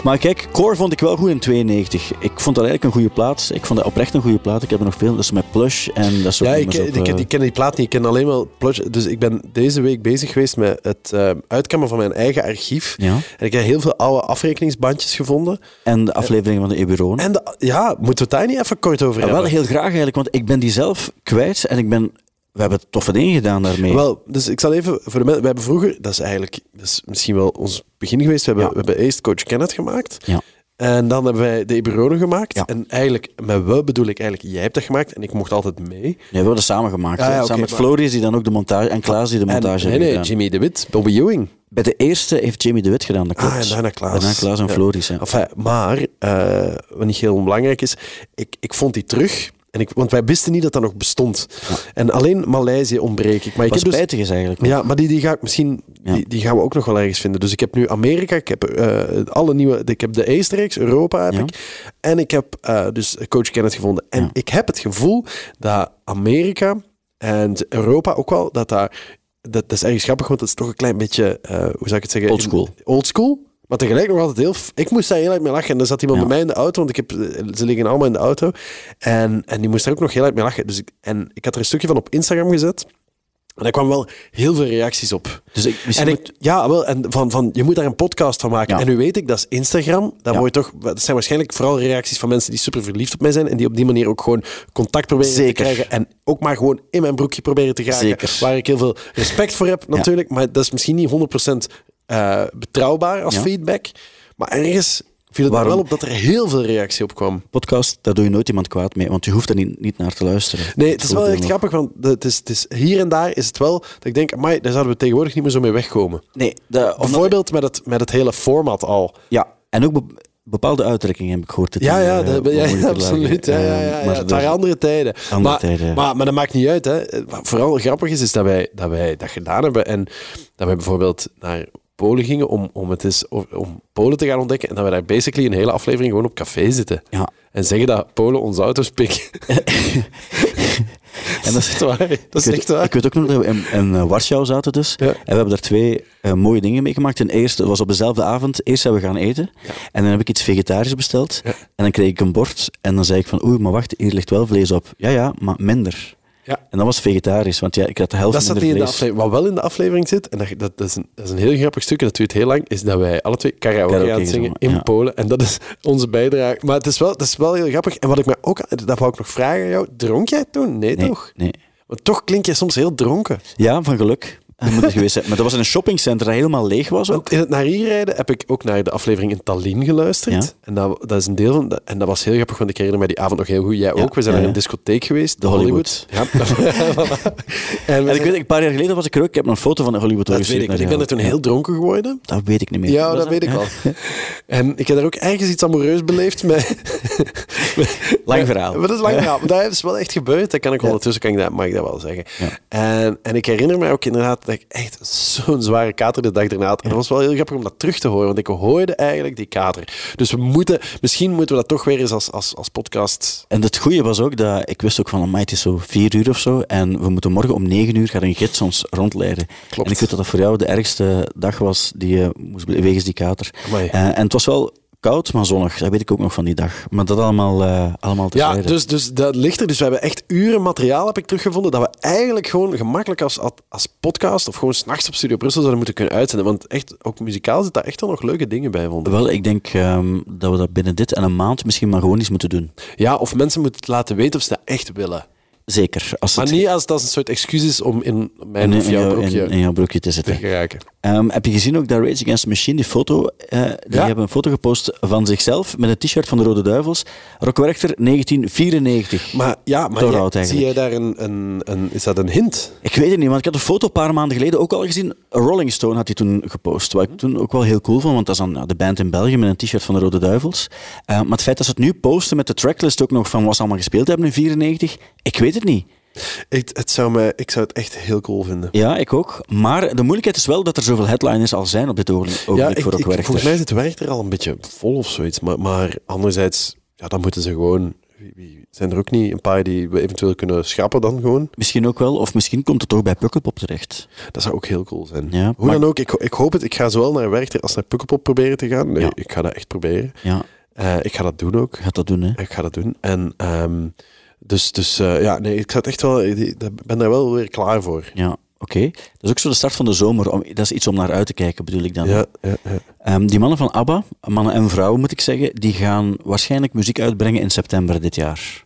[SPEAKER 2] maar kijk, Core vond ik wel goed in 92. Ik vond dat eigenlijk een goede plaat. Ik vond dat oprecht een goede plaat. Ik heb er nog veel. Dat is met Plush en dat soort
[SPEAKER 3] Ja, ik, ik,
[SPEAKER 2] op,
[SPEAKER 3] ik,
[SPEAKER 2] eh,
[SPEAKER 3] ik ken die plaat niet. Ik ken alleen maar Plush. Dus ik ben deze week bezig geweest met het eh uitkammen van mijn eigen archief.
[SPEAKER 2] Ja.
[SPEAKER 3] En ik heb heel veel oude afrekeningsbandjes gevonden.
[SPEAKER 2] En de aflevering van de Eburon.
[SPEAKER 3] En de- ja, moeten we het daar niet even kort over
[SPEAKER 2] Ja,
[SPEAKER 3] hebben?
[SPEAKER 2] wel heel graag eigenlijk, want ik ben die zelf kwijt en ik ben... We hebben toffe dingen gedaan daarmee.
[SPEAKER 3] Wel, dus ik zal even voor de mensen. We hebben vroeger, dat is eigenlijk dat is misschien wel ons begin geweest. We hebben,
[SPEAKER 2] Ja.
[SPEAKER 3] we hebben eerst Coach Kenneth gemaakt.
[SPEAKER 2] Ja.
[SPEAKER 3] En dan hebben wij de Eberone gemaakt.
[SPEAKER 2] Ja.
[SPEAKER 3] En eigenlijk, met we bedoel ik eigenlijk, jij hebt dat gemaakt en ik mocht altijd mee.
[SPEAKER 2] Nee, we hebben dat samen gemaakt.
[SPEAKER 3] Ja,
[SPEAKER 2] hè.
[SPEAKER 3] ja,
[SPEAKER 2] samen met
[SPEAKER 3] maar-
[SPEAKER 2] Floris, die dan ook de montage... En Klaas, die de montage
[SPEAKER 3] en, nee, nee,
[SPEAKER 2] gedaan.
[SPEAKER 3] Jimmy de Wit, Bobby Ewing.
[SPEAKER 2] Bij de eerste heeft Jamie de Wit gedaan, dat klopt.
[SPEAKER 3] Ah, en daarna Klaas.
[SPEAKER 2] Daarna Klaas en. Floris, ja.
[SPEAKER 3] Enfin, maar, eh, wat niet heel onbelangrijk is, ik, ik vond die terug. En ik, want wij wisten niet dat dat nog bestond. En alleen Maleisië ontbreek ik. Maar ik
[SPEAKER 2] Wat
[SPEAKER 3] heb dus,
[SPEAKER 2] spijtig is eigenlijk.
[SPEAKER 3] ja, maar die, die ga ik misschien, die, die gaan we ook nog wel ergens vinden. Dus ik heb nu Amerika, ik heb eh, alle nieuwe, ik heb de Asterix, Europa heb ik. En ik heb eh, dus Coach Kenneth gevonden. En ik heb het gevoel dat Amerika en Europa ook wel, dat daar, dat, dat is ergens grappig, want het is toch een klein beetje, eh, hoe zou ik het zeggen?
[SPEAKER 2] Old school.
[SPEAKER 3] Maar tegelijk nog altijd heel... Ik moest daar heel erg mee lachen. En er zat iemand
[SPEAKER 2] Ja.
[SPEAKER 3] bij mij in de auto, want ik heb, eh, ze liggen allemaal in de auto. En, en die moest daar ook nog heel erg mee lachen. Dus ik, en ik had er een stukje van op Instagram gezet. En daar kwamen wel heel veel reacties op.
[SPEAKER 2] Dus ik,
[SPEAKER 3] En ik, ja, wel, en van, van, je moet daar een podcast van maken.
[SPEAKER 2] Ja.
[SPEAKER 3] En nu weet ik, dat is Instagram. Daar
[SPEAKER 2] Ja.
[SPEAKER 3] word je toch, dat zijn waarschijnlijk vooral reacties van mensen die super verliefd op mij zijn. En die op die manier ook gewoon contact proberen
[SPEAKER 2] Zeker.
[SPEAKER 3] te krijgen. En ook maar gewoon in mijn broekje proberen te geraken.
[SPEAKER 2] Zeker.
[SPEAKER 3] Waar ik heel veel respect voor heb, natuurlijk. Maar dat is misschien niet 100% eh, betrouwbaar als
[SPEAKER 2] Ja.
[SPEAKER 3] feedback. Maar ergens viel het
[SPEAKER 2] Waarom?
[SPEAKER 3] wel op dat er heel veel reactie op kwam.
[SPEAKER 2] podcast, daar doe je nooit iemand kwaad mee, want je hoeft er niet, niet naar te luisteren.
[SPEAKER 3] Nee, het is wel echt grappig, want het is, het is, hier en daar is het wel dat ik denk, amai, daar zouden we tegenwoordig niet meer zo mee wegkomen.
[SPEAKER 2] Nee, de,
[SPEAKER 3] Bijvoorbeeld met het, met het hele format al.
[SPEAKER 2] Ja, en ook be- bepaalde uitdrukkingen heb ik gehoord. dat
[SPEAKER 3] Ja, ja,
[SPEAKER 2] eh,
[SPEAKER 3] dat- ja, absoluut. Ja,
[SPEAKER 2] Eh,
[SPEAKER 3] ja, ja.
[SPEAKER 2] maar
[SPEAKER 3] Het waren andere tijden.
[SPEAKER 2] Andere
[SPEAKER 3] maar,
[SPEAKER 2] tijden.
[SPEAKER 3] Maar, maar dat maakt niet uit. Hè. Wat vooral grappig is, is dat wij dat, wij dat gedaan hebben. En dat wij bijvoorbeeld naar Polen gingen om, om, het eens, om Polen te gaan ontdekken. En dat we daar basically een hele aflevering gewoon op café zitten.
[SPEAKER 2] Ja.
[SPEAKER 3] En zeggen dat Polen onze auto's <laughs> pikken.
[SPEAKER 2] En
[SPEAKER 3] dat is echt waar. Dat is
[SPEAKER 2] ik, weet,
[SPEAKER 3] echt waar.
[SPEAKER 2] ik weet ook nog dat we in, in eh, Warschau zaten dus.
[SPEAKER 3] Ja.
[SPEAKER 2] En we hebben daar twee eh, mooie dingen meegemaakt. Ten eerste, was op dezelfde avond. Eerst zijn we gaan eten. En dan heb ik iets vegetarisch besteld. En dan kreeg ik een bord. En dan zei ik van, oei, maar wacht, hier ligt wel vlees op. Ja, ja, maar minder.
[SPEAKER 3] Ja.
[SPEAKER 2] En dat was vegetarisch, want ja, ik had de helft
[SPEAKER 3] Dat
[SPEAKER 2] minder
[SPEAKER 3] in de
[SPEAKER 2] vlees.
[SPEAKER 3] aflevering. Wat wel in de aflevering zit, en dat, dat, dat, is, een, dat is een heel grappig stuk, en dat duurt heel lang, is dat wij alle twee karaoke,
[SPEAKER 2] Karaoke
[SPEAKER 3] aan het zingen in
[SPEAKER 2] ja.
[SPEAKER 3] Polen. En dat is onze bijdrage. Maar het is wel, het is wel heel grappig. En wat ik me ook, dat wou ik nog vragen aan jou, dronk jij toen? Nee,
[SPEAKER 2] Nee,
[SPEAKER 3] toch?
[SPEAKER 2] nee.
[SPEAKER 3] Maar toch klink je soms heel dronken.
[SPEAKER 2] Ja, van geluk. Dat <laughs> moet het geweest zijn. Maar dat was in een shoppingcenter dat helemaal leeg was ook.
[SPEAKER 3] Want in het naar hier rijden heb ik ook naar de aflevering in Tallinn geluisterd.
[SPEAKER 2] Ja.
[SPEAKER 3] En dat, dat is een deel van... En dat was heel grappig, want ik herinner me die avond nog heel goed. Jij ook. We zijn naar een discotheek geweest.
[SPEAKER 2] De Hollywood.
[SPEAKER 3] Ja. <laughs> <laughs> Voilà. en
[SPEAKER 2] ik weet, een paar jaar geleden was ik er ook. Ik heb nog een foto van de Hollywood
[SPEAKER 3] dat weet ik, ik ben er toen heel dronken geworden.
[SPEAKER 2] Dat weet ik niet meer.
[SPEAKER 3] Ja, dat weet ik al. En ik heb daar ook ergens iets amoureus beleefd met...
[SPEAKER 2] Lang verhaal.
[SPEAKER 3] Maar dat is lang verhaal. Maar dat is wel echt gebeurd. Dat kan ik ondertussen, kan ik dat, mag ik dat wel zeggen. En, en ik herinner me ook inderdaad dat ik echt zo'n zware kater de dag erna had. En dat was wel heel grappig om dat terug te horen, want ik hoorde eigenlijk die kater. Dus we moeten, misschien moeten we dat toch weer eens als, als, als podcast...
[SPEAKER 2] En het goede was ook dat ik wist ook van, amai, het is zo vier uur of zo. En we moeten morgen om negen uur gaan een gids ons rondleiden.
[SPEAKER 3] Klopt.
[SPEAKER 2] En ik weet dat dat voor jou de ergste dag was die je moest wegens die kater. Eh, en het was wel koud, maar zonnig. Dat weet ik ook nog van die dag. Maar dat allemaal, eh allemaal te
[SPEAKER 3] Ja, dus, dus dat ligt er. Dus we hebben echt uren materiaal, heb ik teruggevonden, dat we eigenlijk gewoon gemakkelijk als, als podcast of gewoon s'nachts op Studio Brussel zouden moeten kunnen uitzenden. Want echt, ook muzikaal zit daar echt wel nog leuke dingen bij, vonden.
[SPEAKER 2] Wel, ik denk ehm, dat we dat binnen dit en een maand misschien maar gewoon eens moeten doen.
[SPEAKER 3] Ja, of mensen moeten laten weten of ze dat echt willen.
[SPEAKER 2] Zeker. Als
[SPEAKER 3] Maar
[SPEAKER 2] het
[SPEAKER 3] niet als dat een soort excuus is om in mijn
[SPEAKER 2] in,
[SPEAKER 3] of
[SPEAKER 2] in,
[SPEAKER 3] jouw broekje
[SPEAKER 2] in, in jouw broekje te
[SPEAKER 3] te
[SPEAKER 2] zitten.
[SPEAKER 3] geraken.
[SPEAKER 2] Ehm, heb je gezien ook dat Rage Against the Machine, die foto, eh, die
[SPEAKER 3] Ja.
[SPEAKER 2] hebben een foto gepost van zichzelf met een t-shirt van de Rode Duivels. Rock Werchter 1994.
[SPEAKER 3] Maar ja, maar jij- zie jij daar een, een, een... Is dat een hint?
[SPEAKER 2] Ik weet het niet, want ik had de foto een paar maanden geleden ook al gezien. Rolling Stone had die toen gepost. Wat ik toen ook wel heel cool vond, want dat is dan ja, de band in België met een t-shirt van de Rode Duivels. Eh, maar het feit dat ze het nu posten met de tracklist ook nog van wat ze allemaal gespeeld hebben in 94, ik weet het niet.
[SPEAKER 3] Ik, het zou me, ik zou het echt heel cool vinden.
[SPEAKER 2] Ja, ik ook. Maar de moeilijkheid is wel dat er zoveel headliners al zijn op dit ogenblik
[SPEAKER 3] ik,
[SPEAKER 2] voor Rock
[SPEAKER 3] ik,
[SPEAKER 2] Werchter.
[SPEAKER 3] volgens mij zit Werchter al een beetje vol of zoiets. Maar, maar anderzijds, ja, dan moeten ze gewoon... Zijn er ook niet een paar die we eventueel kunnen schrappen dan gewoon?
[SPEAKER 2] Misschien ook wel, of misschien komt het toch bij Pukkelpop terecht.
[SPEAKER 3] Dat zou ook heel cool zijn.
[SPEAKER 2] Ja,
[SPEAKER 3] Hoe dan ook, ik, ik hoop het. Ik ga zowel naar Werchter als naar Pukkelpop proberen te gaan. Nee,
[SPEAKER 2] Ja.
[SPEAKER 3] ik ga dat echt proberen.
[SPEAKER 2] Ja,
[SPEAKER 3] Eh, ik ga dat doen ook.
[SPEAKER 2] gaat dat doen, hè?
[SPEAKER 3] Ik ga dat doen. En ehm, dus, dus eh, ja, nee, ik het echt wel, ik ben daar wel weer klaar voor.
[SPEAKER 2] Ja, oké. Dat is ook zo de start van de zomer. Om, dat is iets om naar uit te kijken, bedoel ik dan.
[SPEAKER 3] Ja, ja, ja.
[SPEAKER 2] Ehm, die mannen van ABBA, mannen en vrouwen moet ik zeggen, die gaan waarschijnlijk muziek uitbrengen in september dit jaar.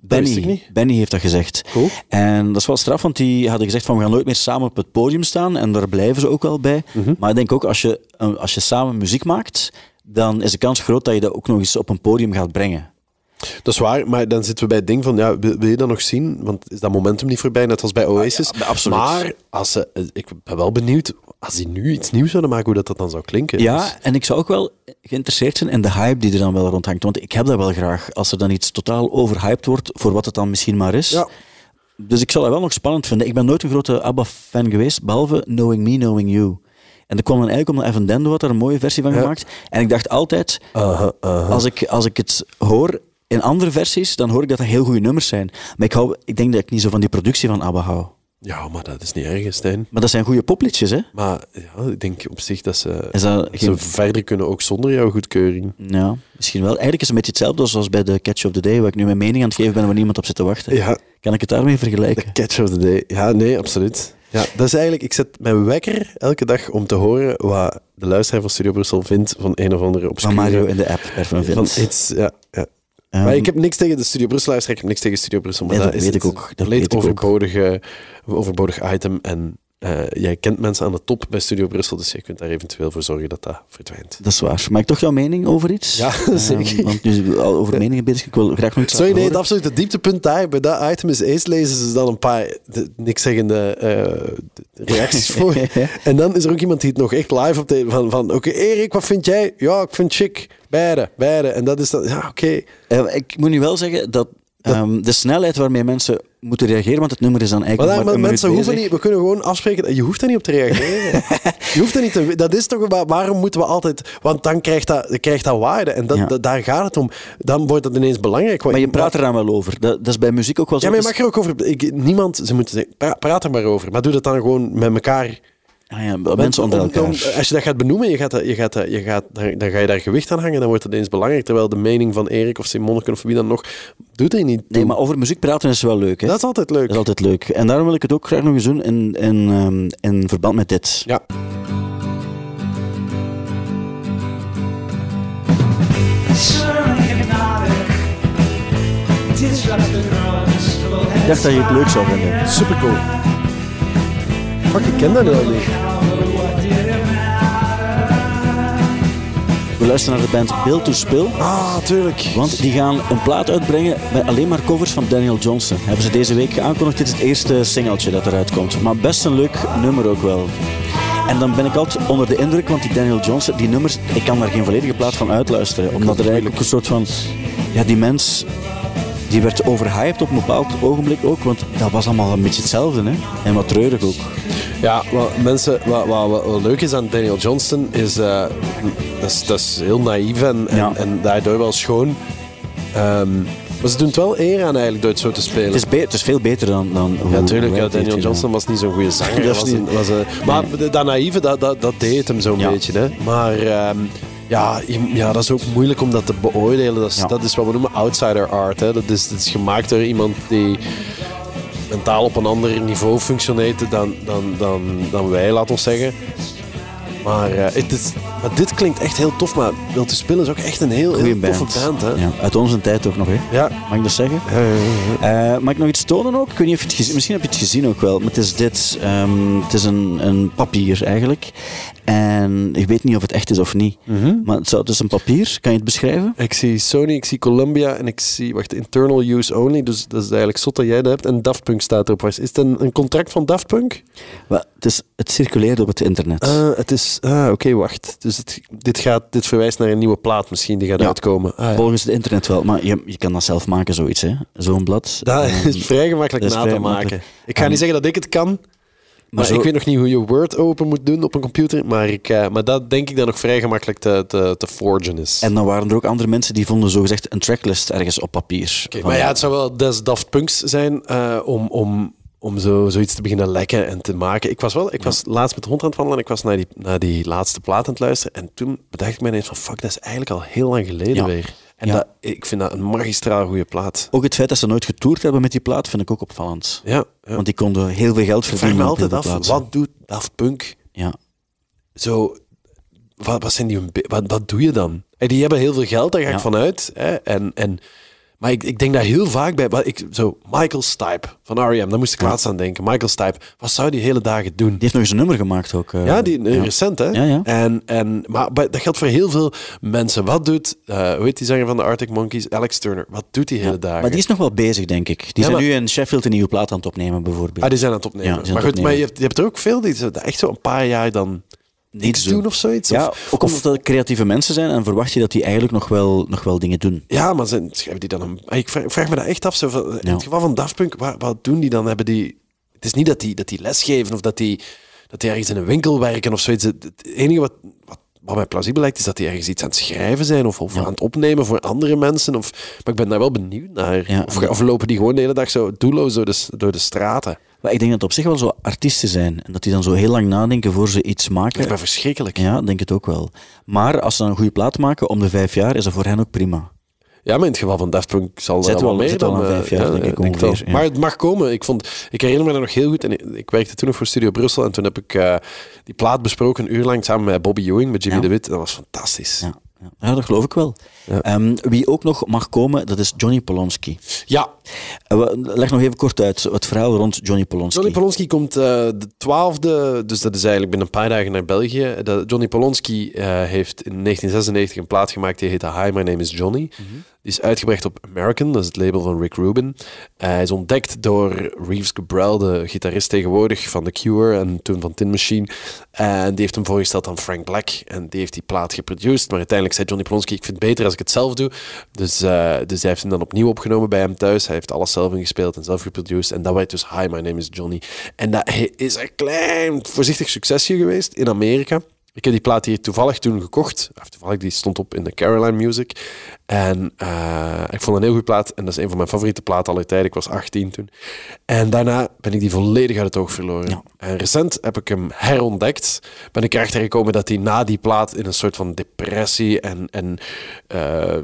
[SPEAKER 2] Benny. Benny heeft dat gezegd.
[SPEAKER 3] Cool.
[SPEAKER 2] En dat is wel straf, want die hadden gezegd van we gaan nooit meer samen op het podium staan. En daar blijven ze ook wel bij.
[SPEAKER 3] Mhm.
[SPEAKER 2] Maar ik denk ook, als je, eh, als je samen muziek maakt, dan is de kans groot dat je dat ook nog eens op een podium gaat brengen.
[SPEAKER 3] Dat is waar, maar dan zitten we bij het ding van, ja, wil, wil je dat nog zien? Want is dat momentum niet voorbij, net als bij Oasis?
[SPEAKER 2] ja, absoluut.
[SPEAKER 3] Maar als ze, eh, ik ben wel benieuwd, als die nu iets nieuws zouden maken, hoe dat, dat dan zou klinken. Dus-
[SPEAKER 2] Ja, en ik zou ook wel geïnteresseerd zijn in de hype die er dan wel rondhangt. Want ik heb dat wel graag, als er dan iets totaal overhyped wordt voor wat het dan misschien maar is.
[SPEAKER 3] Ja.
[SPEAKER 2] Dus ik zal dat wel nog spannend vinden. Ik ben nooit een grote ABBA-fan geweest, behalve Knowing Me, Knowing You. En er kwam dan eigenlijk omdat Evan Dendo had er een mooie versie van
[SPEAKER 3] Ja.
[SPEAKER 2] gemaakt. En ik dacht altijd,
[SPEAKER 3] Aha, aha.
[SPEAKER 2] als, ik, als ik het hoor in andere versies, dan hoor ik dat dat heel goede nummers zijn. Maar ik, hou, ik denk dat ik niet zo van die productie van ABBA hou.
[SPEAKER 3] Ja, maar dat is niet erg, Stijn.
[SPEAKER 2] Maar dat zijn goede popliedjes, hè?
[SPEAKER 3] Maar ja, ik denk op zich dat ze,
[SPEAKER 2] Is dat
[SPEAKER 3] ze
[SPEAKER 2] geen...
[SPEAKER 3] verder kunnen ook zonder jouw goedkeuring.
[SPEAKER 2] Ja, misschien wel. Eigenlijk is het een beetje hetzelfde zoals bij de Catch of the Day, waar ik nu mijn mening aan het geven ben waar niemand op zit te wachten.
[SPEAKER 3] Ja,
[SPEAKER 2] Kan ik het daarmee vergelijken?
[SPEAKER 3] de catch of the day. Ja, nee, absoluut. Ja, dat is eigenlijk... Ik zet mijn wekker elke dag om te horen wat de luisteraar van Studio Brussel vindt van een of andere
[SPEAKER 2] Van
[SPEAKER 3] obscure...
[SPEAKER 2] Mario in de app ervan
[SPEAKER 3] van
[SPEAKER 2] vindt.
[SPEAKER 3] iets, ja, ja.
[SPEAKER 2] Ehm,
[SPEAKER 3] maar ik heb niks tegen de Studio Brussel luisteraar, ik heb niks tegen Studio Brussel. Maar
[SPEAKER 2] Nee, dat
[SPEAKER 3] is
[SPEAKER 2] weet ik
[SPEAKER 3] het
[SPEAKER 2] ook, dat weet ik ook.
[SPEAKER 3] overbodige, overbodig item. En eh, jij kent mensen aan de top bij Studio Brussel, dus je kunt daar eventueel voor zorgen dat dat verdwijnt.
[SPEAKER 2] Dat is waar. Mag ik toch jouw mening over iets?
[SPEAKER 3] Ja, <laughs>
[SPEAKER 2] Ehm,
[SPEAKER 3] zeker.
[SPEAKER 2] want nu al over meningen bezig. Ik wil graag nog iets
[SPEAKER 3] Sorry, nee, het
[SPEAKER 2] horen.
[SPEAKER 3] absolute dieptepunt daar bij dat item is eerst lezen ze dan een paar de, niks zeggende de- reacties voor. <laughs> en dan is er ook iemand die het nog echt live op de van, van oké Erik, wat vind jij? Ja, ik vind chic. Beide, beide. En dat is dan, ja, oké.
[SPEAKER 2] Ik moet nu wel zeggen dat ehm, de snelheid waarmee mensen moeten reageren, want het nummer is dan
[SPEAKER 3] Maar,
[SPEAKER 2] eigenlijk maar,
[SPEAKER 3] maar
[SPEAKER 2] een
[SPEAKER 3] mensen hoeven
[SPEAKER 2] bezig.
[SPEAKER 3] niet, we kunnen gewoon afspreken, je hoeft daar niet op te reageren. <laughs> je hoeft daar niet te, dat is toch, wa- waarom moeten we altijd, want dan krijgt dat, krijgt dat waarde. En dat,
[SPEAKER 2] Ja.
[SPEAKER 3] dat- daar gaat het om. Dan wordt het ineens belangrijk.
[SPEAKER 2] Maar je praat er dan wel over. Dat, dat is bij muziek ook wel zo.
[SPEAKER 3] Ja, maar je mag er ook over. Ik, niemand, ze moeten zeggen, pra- praat er maar over. Maar doe dat dan gewoon met elkaar.
[SPEAKER 2] Ah ja, mensen onder elkaar.
[SPEAKER 3] als je dat gaat benoemen, je gaat, je gaat, je gaat, dan, dan ga je daar gewicht aan hangen. Dan wordt het ineens belangrijk. Terwijl de mening van Erik of Simonneke of wie dan nog, doet er niet.
[SPEAKER 2] Nee, maar over muziek praten is wel leuk. Hè?
[SPEAKER 3] dat is altijd leuk.
[SPEAKER 2] Dat is altijd leuk. En daarom wil ik het ook graag nog eens doen in, in, ehm, in verband met dit.
[SPEAKER 3] Ja.
[SPEAKER 2] Ik dacht dat je het leuk zou vinden.
[SPEAKER 3] Super cool. Fuck, ik ken dat al niet.
[SPEAKER 2] We luisteren naar de band Bill to Spill.
[SPEAKER 3] Ah, tuurlijk.
[SPEAKER 2] Want die gaan een plaat uitbrengen met alleen maar covers van Daniel Johnston. Hebben ze deze week aangekondigd. Dit is het eerste singeltje dat eruit komt. Maar best een leuk nummer ook wel. En dan ben ik altijd onder de indruk, want die Daniel Johnston, die nummers, ik kan daar geen volledige plaat van uitluisteren. Omdat er eigenlijk ook een soort van... Ja, die mens, die werd overhyped op een bepaald ogenblik ook. Want dat was allemaal een beetje hetzelfde, hè. En wat treurig ook.
[SPEAKER 3] Ja, wat, mensen, wat, wat, wat, leuk is aan Daniel Johnston is, eh, dat, is dat is heel naïef en, en,
[SPEAKER 2] Ja.
[SPEAKER 3] en daardoor wel schoon. Ehm, maar ze doen het wel eer aan eigenlijk door het zo te spelen.
[SPEAKER 2] Het is, be- het is veel beter dan... dan
[SPEAKER 3] ja, natuurlijk. Ja, Daniel. Johnston was niet zo'n goede <laughs> zanger.
[SPEAKER 2] Dat
[SPEAKER 3] was
[SPEAKER 2] niet-
[SPEAKER 3] een, was een, maar dat naïeve, dat, dat, dat deed hem zo'n
[SPEAKER 2] Ja.
[SPEAKER 3] beetje. Hè. Maar ehm, ja, ja, dat is ook moeilijk om dat te beoordelen. Dat is,
[SPEAKER 2] Ja.
[SPEAKER 3] dat is wat we noemen outsider art. Hè. Dat, is, dat is gemaakt door iemand die mentaal op een ander niveau functioneert dan, dan, dan, dan wij, laten we zeggen. Maar, eh, het is, maar dit klinkt echt heel tof. Maar Wil te Spillen is ook echt een heel, heel toffe band. Hè?
[SPEAKER 2] Ja, uit onze tijd ook nog, hè.
[SPEAKER 3] Ja.
[SPEAKER 2] Mag ik dat zeggen? Eh, mag ik nog iets tonen ook? Ik weet niet of je het gezien Misschien heb je het gezien ook wel. Maar het is dit. ehm, het is een, een papier eigenlijk. En ik weet niet of het echt is of niet.
[SPEAKER 3] Mhm.
[SPEAKER 2] Maar het, zou, het is een papier. Kan je het beschrijven?
[SPEAKER 3] Ik zie Sony, ik zie Columbia en ik zie, wacht, internal use only. Dus dat is eigenlijk zot dat jij dat hebt. En Daft Punk staat erop. Is het een, een contract van Daft Punk?
[SPEAKER 2] Het, is, het circuleert op het internet.
[SPEAKER 3] Ah, het is, ah, oké, wacht. Dus het, dit, gaat, dit verwijst naar een nieuwe plaat misschien, die gaat
[SPEAKER 2] Ja.
[SPEAKER 3] uitkomen. Ah, ja.
[SPEAKER 2] Volgens het internet wel. Maar je, je kan dat zelf maken, zoiets. hè? Zo'n blad.
[SPEAKER 3] Dat
[SPEAKER 2] Ehm,
[SPEAKER 3] is vrij gemakkelijk
[SPEAKER 2] is
[SPEAKER 3] na
[SPEAKER 2] vrij
[SPEAKER 3] te maken.
[SPEAKER 2] makkelijk.
[SPEAKER 3] Ik ga
[SPEAKER 2] Ehm,
[SPEAKER 3] niet zeggen dat ik het kan. Maar
[SPEAKER 2] zo-
[SPEAKER 3] ik weet nog niet hoe je Word open moet doen op een computer. Maar, ik, eh, maar dat denk ik dat nog vrij gemakkelijk te, te, te forgen is.
[SPEAKER 2] En dan waren er ook andere mensen die vonden zogezegd een tracklist ergens op papier.
[SPEAKER 3] Oké,
[SPEAKER 2] Van-
[SPEAKER 3] maar ja, het zou wel des Daft Punks zijn eh, om, om, om zo, zoiets te beginnen lekken en te maken. Ik was wel, ik was laatst met de hond aan het wandelen en ik was naar die, naar die laatste plaat aan het luisteren. En toen bedacht ik me ineens van, fuck, dat is eigenlijk al heel lang geleden
[SPEAKER 2] Ja.
[SPEAKER 3] weer. En
[SPEAKER 2] Ja.
[SPEAKER 3] dat, ik vind dat een magistraal goede plaat.
[SPEAKER 2] Ook het feit dat ze nooit getoerd hebben met die plaat vind ik ook opvallend.
[SPEAKER 3] Ja.
[SPEAKER 2] Want die konden heel veel geld
[SPEAKER 3] ik vraag
[SPEAKER 2] verdienen.
[SPEAKER 3] me altijd af, wat doet Daft Punk
[SPEAKER 2] Ja.
[SPEAKER 3] zo... Wat, wat, zijn die, wat, wat doe je dan? Die hebben heel veel geld, daar ga ik vanuit. Hè? En, en, maar ik, ik denk daar heel vaak bij. Ik, zo, Michael Stipe van R.E.M., daar moest ik laatst aan denken. Michael Stipe, wat zou die hele dagen doen?
[SPEAKER 2] Die heeft nog eens een nummer gemaakt ook. eh.
[SPEAKER 3] Ja, die, eh,
[SPEAKER 2] ja.
[SPEAKER 3] recent, hè?
[SPEAKER 2] Ja, ja.
[SPEAKER 3] En, en, maar, maar dat geldt voor heel veel mensen. Wat doet, eh hoe heet die zanger van de Arctic Monkeys, Alex Turner? Wat doet die hele dagen?
[SPEAKER 2] Maar die is nog wel bezig, denk ik. Die zijn
[SPEAKER 3] maar-
[SPEAKER 2] nu in Sheffield een nieuwe plaat aan het opnemen, bijvoorbeeld.
[SPEAKER 3] Ah, die zijn aan het opnemen. Maar goed, maar je hebt, je hebt er ook veel die echt zo een paar jaar dan niks
[SPEAKER 2] doen.
[SPEAKER 3] doen of zoiets.
[SPEAKER 2] ja,
[SPEAKER 3] Of-
[SPEAKER 2] ook omdat dat creatieve mensen zijn en verwacht je dat die eigenlijk nog wel, nog wel dingen doen.
[SPEAKER 3] Ja, maar zijn, hebben die dan een... Ik vraag, ik vraag me dat echt af. Zo, van, In
[SPEAKER 2] Ja.
[SPEAKER 3] het geval van Daft Punk, wat, wat doen die dan? Hebben die... Het is niet dat die, dat die lesgeven of dat die, dat die ergens in een winkel werken of zoiets. Het het enige wat, wat, wat mij plausibel lijkt, is dat die ergens iets aan het schrijven zijn of, of aan het opnemen voor andere mensen. Of, maar ik ben daar wel benieuwd naar.
[SPEAKER 2] Ja.
[SPEAKER 3] Of, of lopen die gewoon de hele dag zo doelloos door de, door de straten?
[SPEAKER 2] Maar ik denk dat het op zich wel zo artiesten zijn. En dat die dan zo heel lang nadenken voor ze iets
[SPEAKER 3] Dat
[SPEAKER 2] maken.
[SPEAKER 3] is maar verschrikkelijk.
[SPEAKER 2] Ja, denk het ook wel. Maar als ze dan een goede plaat maken om de vijf jaar, is dat voor hen ook prima.
[SPEAKER 3] Ja, maar in het geval van Daft Punk zal er
[SPEAKER 2] wel-
[SPEAKER 3] wel dan... eh,
[SPEAKER 2] vijf jaar, denk ik ongeveer, ja.
[SPEAKER 3] Maar het mag komen. Ik, vond, ik herinner me dat nog heel goed. En ik, ik werkte toen nog voor Studio Brussel. En toen heb ik eh, die plaat besproken een uur lang samen met Bobby Ewing, met Jimmy
[SPEAKER 2] Ja.
[SPEAKER 3] de Wit. Dat was fantastisch.
[SPEAKER 2] Ja, dat geloof ik wel. Ehm, wie ook nog mag komen, dat is Johnny Polonsky.
[SPEAKER 3] Ja,
[SPEAKER 2] Eh, Leg nog even kort uit het verhaal rond Johnny Polonsky.
[SPEAKER 3] Johnny Polonsky komt eh, de twaalfde, dus dat is eigenlijk binnen een paar dagen naar België. Johnny Polonsky eh, heeft in 1996 een plaat gemaakt die heette Hi, My Name is Johnny. Die is uitgebracht op American, dat is het label van Rick Rubin. Eh, hij is ontdekt door Reeves Gabrel, de gitarist tegenwoordig van The Cure en toen van Tin Machine. En die heeft hem voorgesteld aan Frank Black en die heeft die plaat geproduced. Maar uiteindelijk zei Johnny Polonsky, ik vind het beter als ik het zelf doe. Dus, eh, dus hij heeft hem dan opnieuw opgenomen bij hem thuis. Hij heeft alles zelf ingespeeld en zelf geproduced. En dat werd dus Hi, My Name is Johnny. En dat is een klein voorzichtig succesje geweest in Amerika. Ik heb die plaat hier toevallig toen gekocht. Of toevallig, die stond op in de Caroline Music. En eh, ik vond een heel goede plaat. En dat is een van mijn favoriete platen aller tijden. Ik was 18 toen. En daarna ben ik die volledig uit het oog verloren.
[SPEAKER 2] Ja.
[SPEAKER 3] En recent heb ik hem herontdekt. Ben ik erachter gekomen dat hij na die plaat in een soort van depressie en, en eh,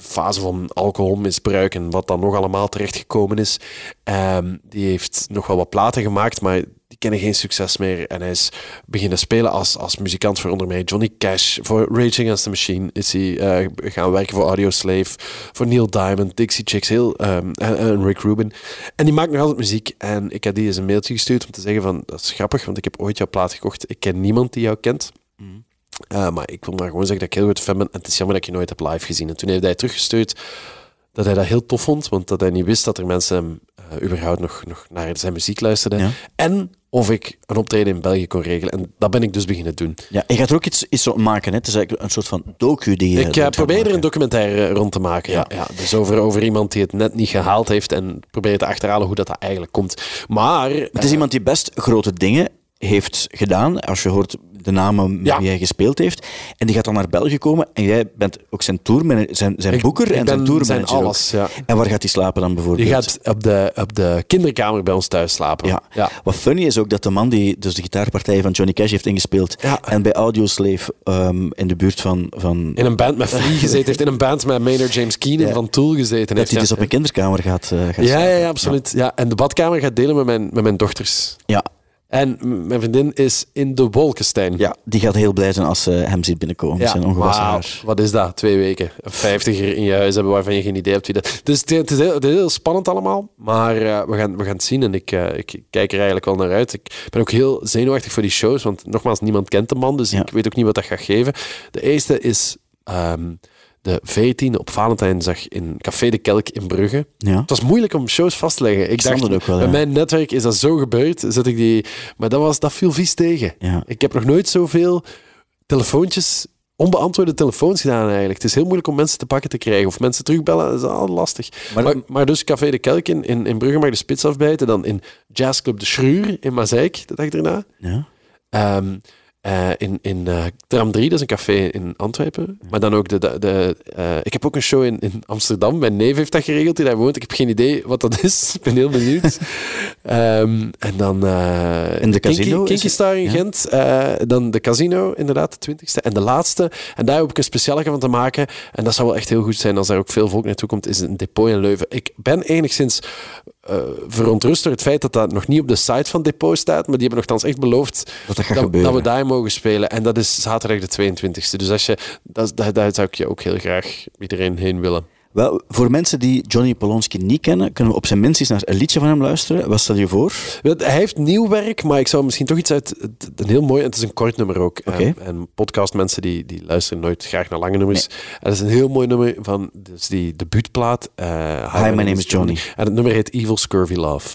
[SPEAKER 3] fase van alcoholmisbruik en wat dan nog allemaal terechtgekomen is. Ehm, die heeft nog wel wat platen gemaakt, maar die kennen geen succes meer. En hij is beginnen spelen als, als muzikant voor onder mij Johnny Cash. Voor Rage Against the Machine is hij eh, gaan werken voor Audio Slave, voor Neil Diamond, Dixie Chicks heel, ehm, en, Rick Rubin. En die maakt nog altijd muziek. En ik heb die eens een mailtje gestuurd om te zeggen van, dat is grappig, want ik heb ooit jouw plaat gekocht. Ik ken niemand die jou kent. Uh, maar ik wil maar gewoon zeggen dat ik heel goed fan ben. En het is jammer dat ik je nooit heb live gezien. En toen heeft hij teruggestuurd dat hij dat heel tof vond. Want dat hij niet wist dat er mensen hem uh, überhaupt nog, nog naar zijn muziek luisterden.
[SPEAKER 2] Ja.
[SPEAKER 3] En of ik een optreden in België kon regelen. En dat ben ik dus beginnen doen.
[SPEAKER 2] Ja, je gaat er ook iets, iets zo maken. Hè? Het is eigenlijk een soort van docu die je
[SPEAKER 3] Ik uh, probeer er een documentaire rond te maken. Ja. Ja, Dus over, over iemand die het net niet gehaald heeft. En probeer te achterhalen hoe dat, dat eigenlijk komt. Maar...
[SPEAKER 2] Het is iemand die best grote dingen heeft gedaan. Als je hoort de namen
[SPEAKER 3] Ja.
[SPEAKER 2] wie hij gespeeld heeft. En die gaat dan naar België komen. En jij bent ook zijn tourmanager, zijn, zijn
[SPEAKER 3] Ik-
[SPEAKER 2] boeker
[SPEAKER 3] ik
[SPEAKER 2] en zijn tourmanager.
[SPEAKER 3] zijn alles, ja.
[SPEAKER 2] En waar gaat hij slapen dan bijvoorbeeld?
[SPEAKER 3] Die gaat op de, op de kinderkamer bij ons thuis slapen.
[SPEAKER 2] Ja.
[SPEAKER 3] ja.
[SPEAKER 2] Wat funny is ook dat de man die dus de gitaarpartij van Johnny Cash heeft ingespeeld en bij Audioslave ehm in de buurt van, van
[SPEAKER 3] In een band met Flea <laughs> gezeten heeft. In een band met Maynard James Keenan van Tool gezeten
[SPEAKER 2] dat
[SPEAKER 3] heeft.
[SPEAKER 2] hij dus op een kinderkamer gaat, gaat
[SPEAKER 3] ja, ja,
[SPEAKER 2] slapen.
[SPEAKER 3] ja, absoluut. Ja. En de badkamer gaat delen met mijn, met mijn dochters.
[SPEAKER 2] Ja.
[SPEAKER 3] En mijn vriendin is in de Wolkenstein.
[SPEAKER 2] ja, die gaat heel blij zijn als ze hem ziet binnenkomen. met zijn ongewassen haar.
[SPEAKER 3] Wat is dat? Twee weken. Een vijftiger in je huis hebben waarvan je geen idee hebt wie dat... Dus het, het, is, heel, het is heel spannend allemaal. Maar eh, we, gaan, we gaan het zien en ik, eh, ik kijk er eigenlijk wel naar uit. Ik ben ook heel zenuwachtig voor die shows, want nogmaals, niemand kent de man, dus
[SPEAKER 2] Ja.
[SPEAKER 3] ik weet ook niet wat dat gaat geven. De eerste is ehm, de 14e op Valentijnsdag in Café de Kelk in Brugge.
[SPEAKER 2] Ja.
[SPEAKER 3] Het was moeilijk om shows vast te leggen. Ik dacht,
[SPEAKER 2] het ook wel,
[SPEAKER 3] bij
[SPEAKER 2] ja.
[SPEAKER 3] mijn netwerk is dat zo gebeurd. Zet ik die... Maar dat, was, dat viel vies tegen.
[SPEAKER 2] Ja.
[SPEAKER 3] Ik heb nog nooit zoveel telefoontjes, onbeantwoorde telefoons gedaan eigenlijk. Het is heel moeilijk om mensen te pakken te krijgen. Of mensen terugbellen, dat is al lastig.
[SPEAKER 2] Maar-
[SPEAKER 3] Maar, maar, dus Café de Kelk in, in, in Brugge mag de spits afbijten. Dan in Jazzclub de Schruur in Mazeik, de dag erna.
[SPEAKER 2] Ja.
[SPEAKER 3] Ehm, eh, in in eh, Tram 3, dat is een café in Antwerpen. Maar dan ook de... de, de eh, ik heb ook een show in, in Amsterdam. Mijn neef heeft dat geregeld, die daar woont. Ik heb geen idee wat dat is. <laughs> Ik ben heel benieuwd. <laughs> Ehm, en dan...
[SPEAKER 2] In de casino
[SPEAKER 3] Kinky? Star in
[SPEAKER 2] Ja.
[SPEAKER 3] Gent. dan de casino, inderdaad, de twintigste. En de laatste. En daar heb ik een speciale van te maken. En dat zou wel echt heel goed zijn als daar ook veel volk naartoe komt. Is een depot in Leuven. Ik ben enigszins eh, verontrust door het feit dat dat nog niet op de site van Depot staat. Maar die hebben nogthans echt beloofd
[SPEAKER 2] Dat dat
[SPEAKER 3] we daar mogen spelen. En dat is zaterdag de 22e. Dus als je, dat, dat, daar zou ik je ook heel graag iedereen heen willen.
[SPEAKER 2] Wel, voor mensen die Johnny Polonsky niet kennen, kunnen we op zijn minst eens naar een liedje van hem luisteren. Wat stel je voor?
[SPEAKER 3] Hij heeft nieuw werk, maar ik zou misschien toch iets uit... het- Een heel mooi, en het is een kort nummer ook.
[SPEAKER 2] Oké.
[SPEAKER 3] En, en podcastmensen die, die luisteren nooit graag naar lange nummers. En dat is een heel mooi nummer van dus die debuutplaat. eh
[SPEAKER 2] Hi, my name is Johnny.
[SPEAKER 3] En het nummer heet Evil Scurvy Love.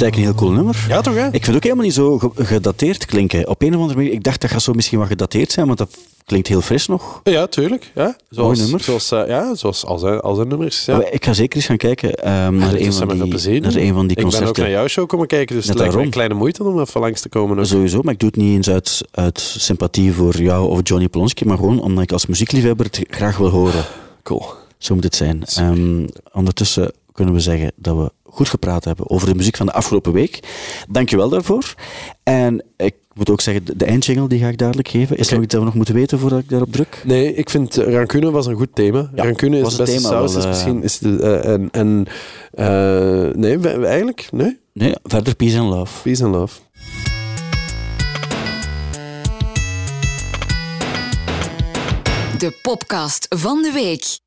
[SPEAKER 2] Het eigenlijk een heel cool nummer.
[SPEAKER 3] Ja, toch, hè?
[SPEAKER 2] Ik vind het ook helemaal niet zo ge- gedateerd klinken. Op een of andere manier, ik dacht dat gaat zo misschien wat gedateerd zijn, want dat klinkt heel fris nog.
[SPEAKER 3] Ja, tuurlijk. Ja. Zoals,
[SPEAKER 2] nummer.
[SPEAKER 3] Zoals, eh, ja, zoals al zijn, al zijn nummers. Ja.
[SPEAKER 2] Maar Ik ga zeker eens gaan kijken ehm, naar, een van die,
[SPEAKER 3] plezier.
[SPEAKER 2] naar een van die
[SPEAKER 3] Ik ben ook
[SPEAKER 2] concerten.
[SPEAKER 3] naar jouw show komen kijken, dus
[SPEAKER 2] Net
[SPEAKER 3] het lijkt me een kleine moeite om even langs te komen. ook.
[SPEAKER 2] Sowieso, maar ik doe het niet eens uit, uit sympathie voor jou of Johnny Polonski, maar gewoon omdat ik als muziekliefhebber het graag wil horen.
[SPEAKER 3] Cool.
[SPEAKER 2] Zo moet het zijn. Ehm, ondertussen kunnen we zeggen dat we goed gepraat hebben over de muziek van de afgelopen week. Dankjewel daarvoor. En ik moet ook zeggen, de- eindjingle die ga ik dadelijk geven. Is er nog iets dat we nog moeten weten voordat ik daarop druk?
[SPEAKER 3] Nee, ik vind uh, Rancune was een goed thema.
[SPEAKER 2] Ja,
[SPEAKER 3] Rancune is het
[SPEAKER 2] het
[SPEAKER 3] beste
[SPEAKER 2] thema
[SPEAKER 3] saus.
[SPEAKER 2] wel,
[SPEAKER 3] is
[SPEAKER 2] eh,
[SPEAKER 3] misschien is de, eh, en, en eh, nee, we- we- eigenlijk, nee.
[SPEAKER 2] Nee, verder Peace and Love.
[SPEAKER 3] Peace and love.
[SPEAKER 1] De podcast van de week.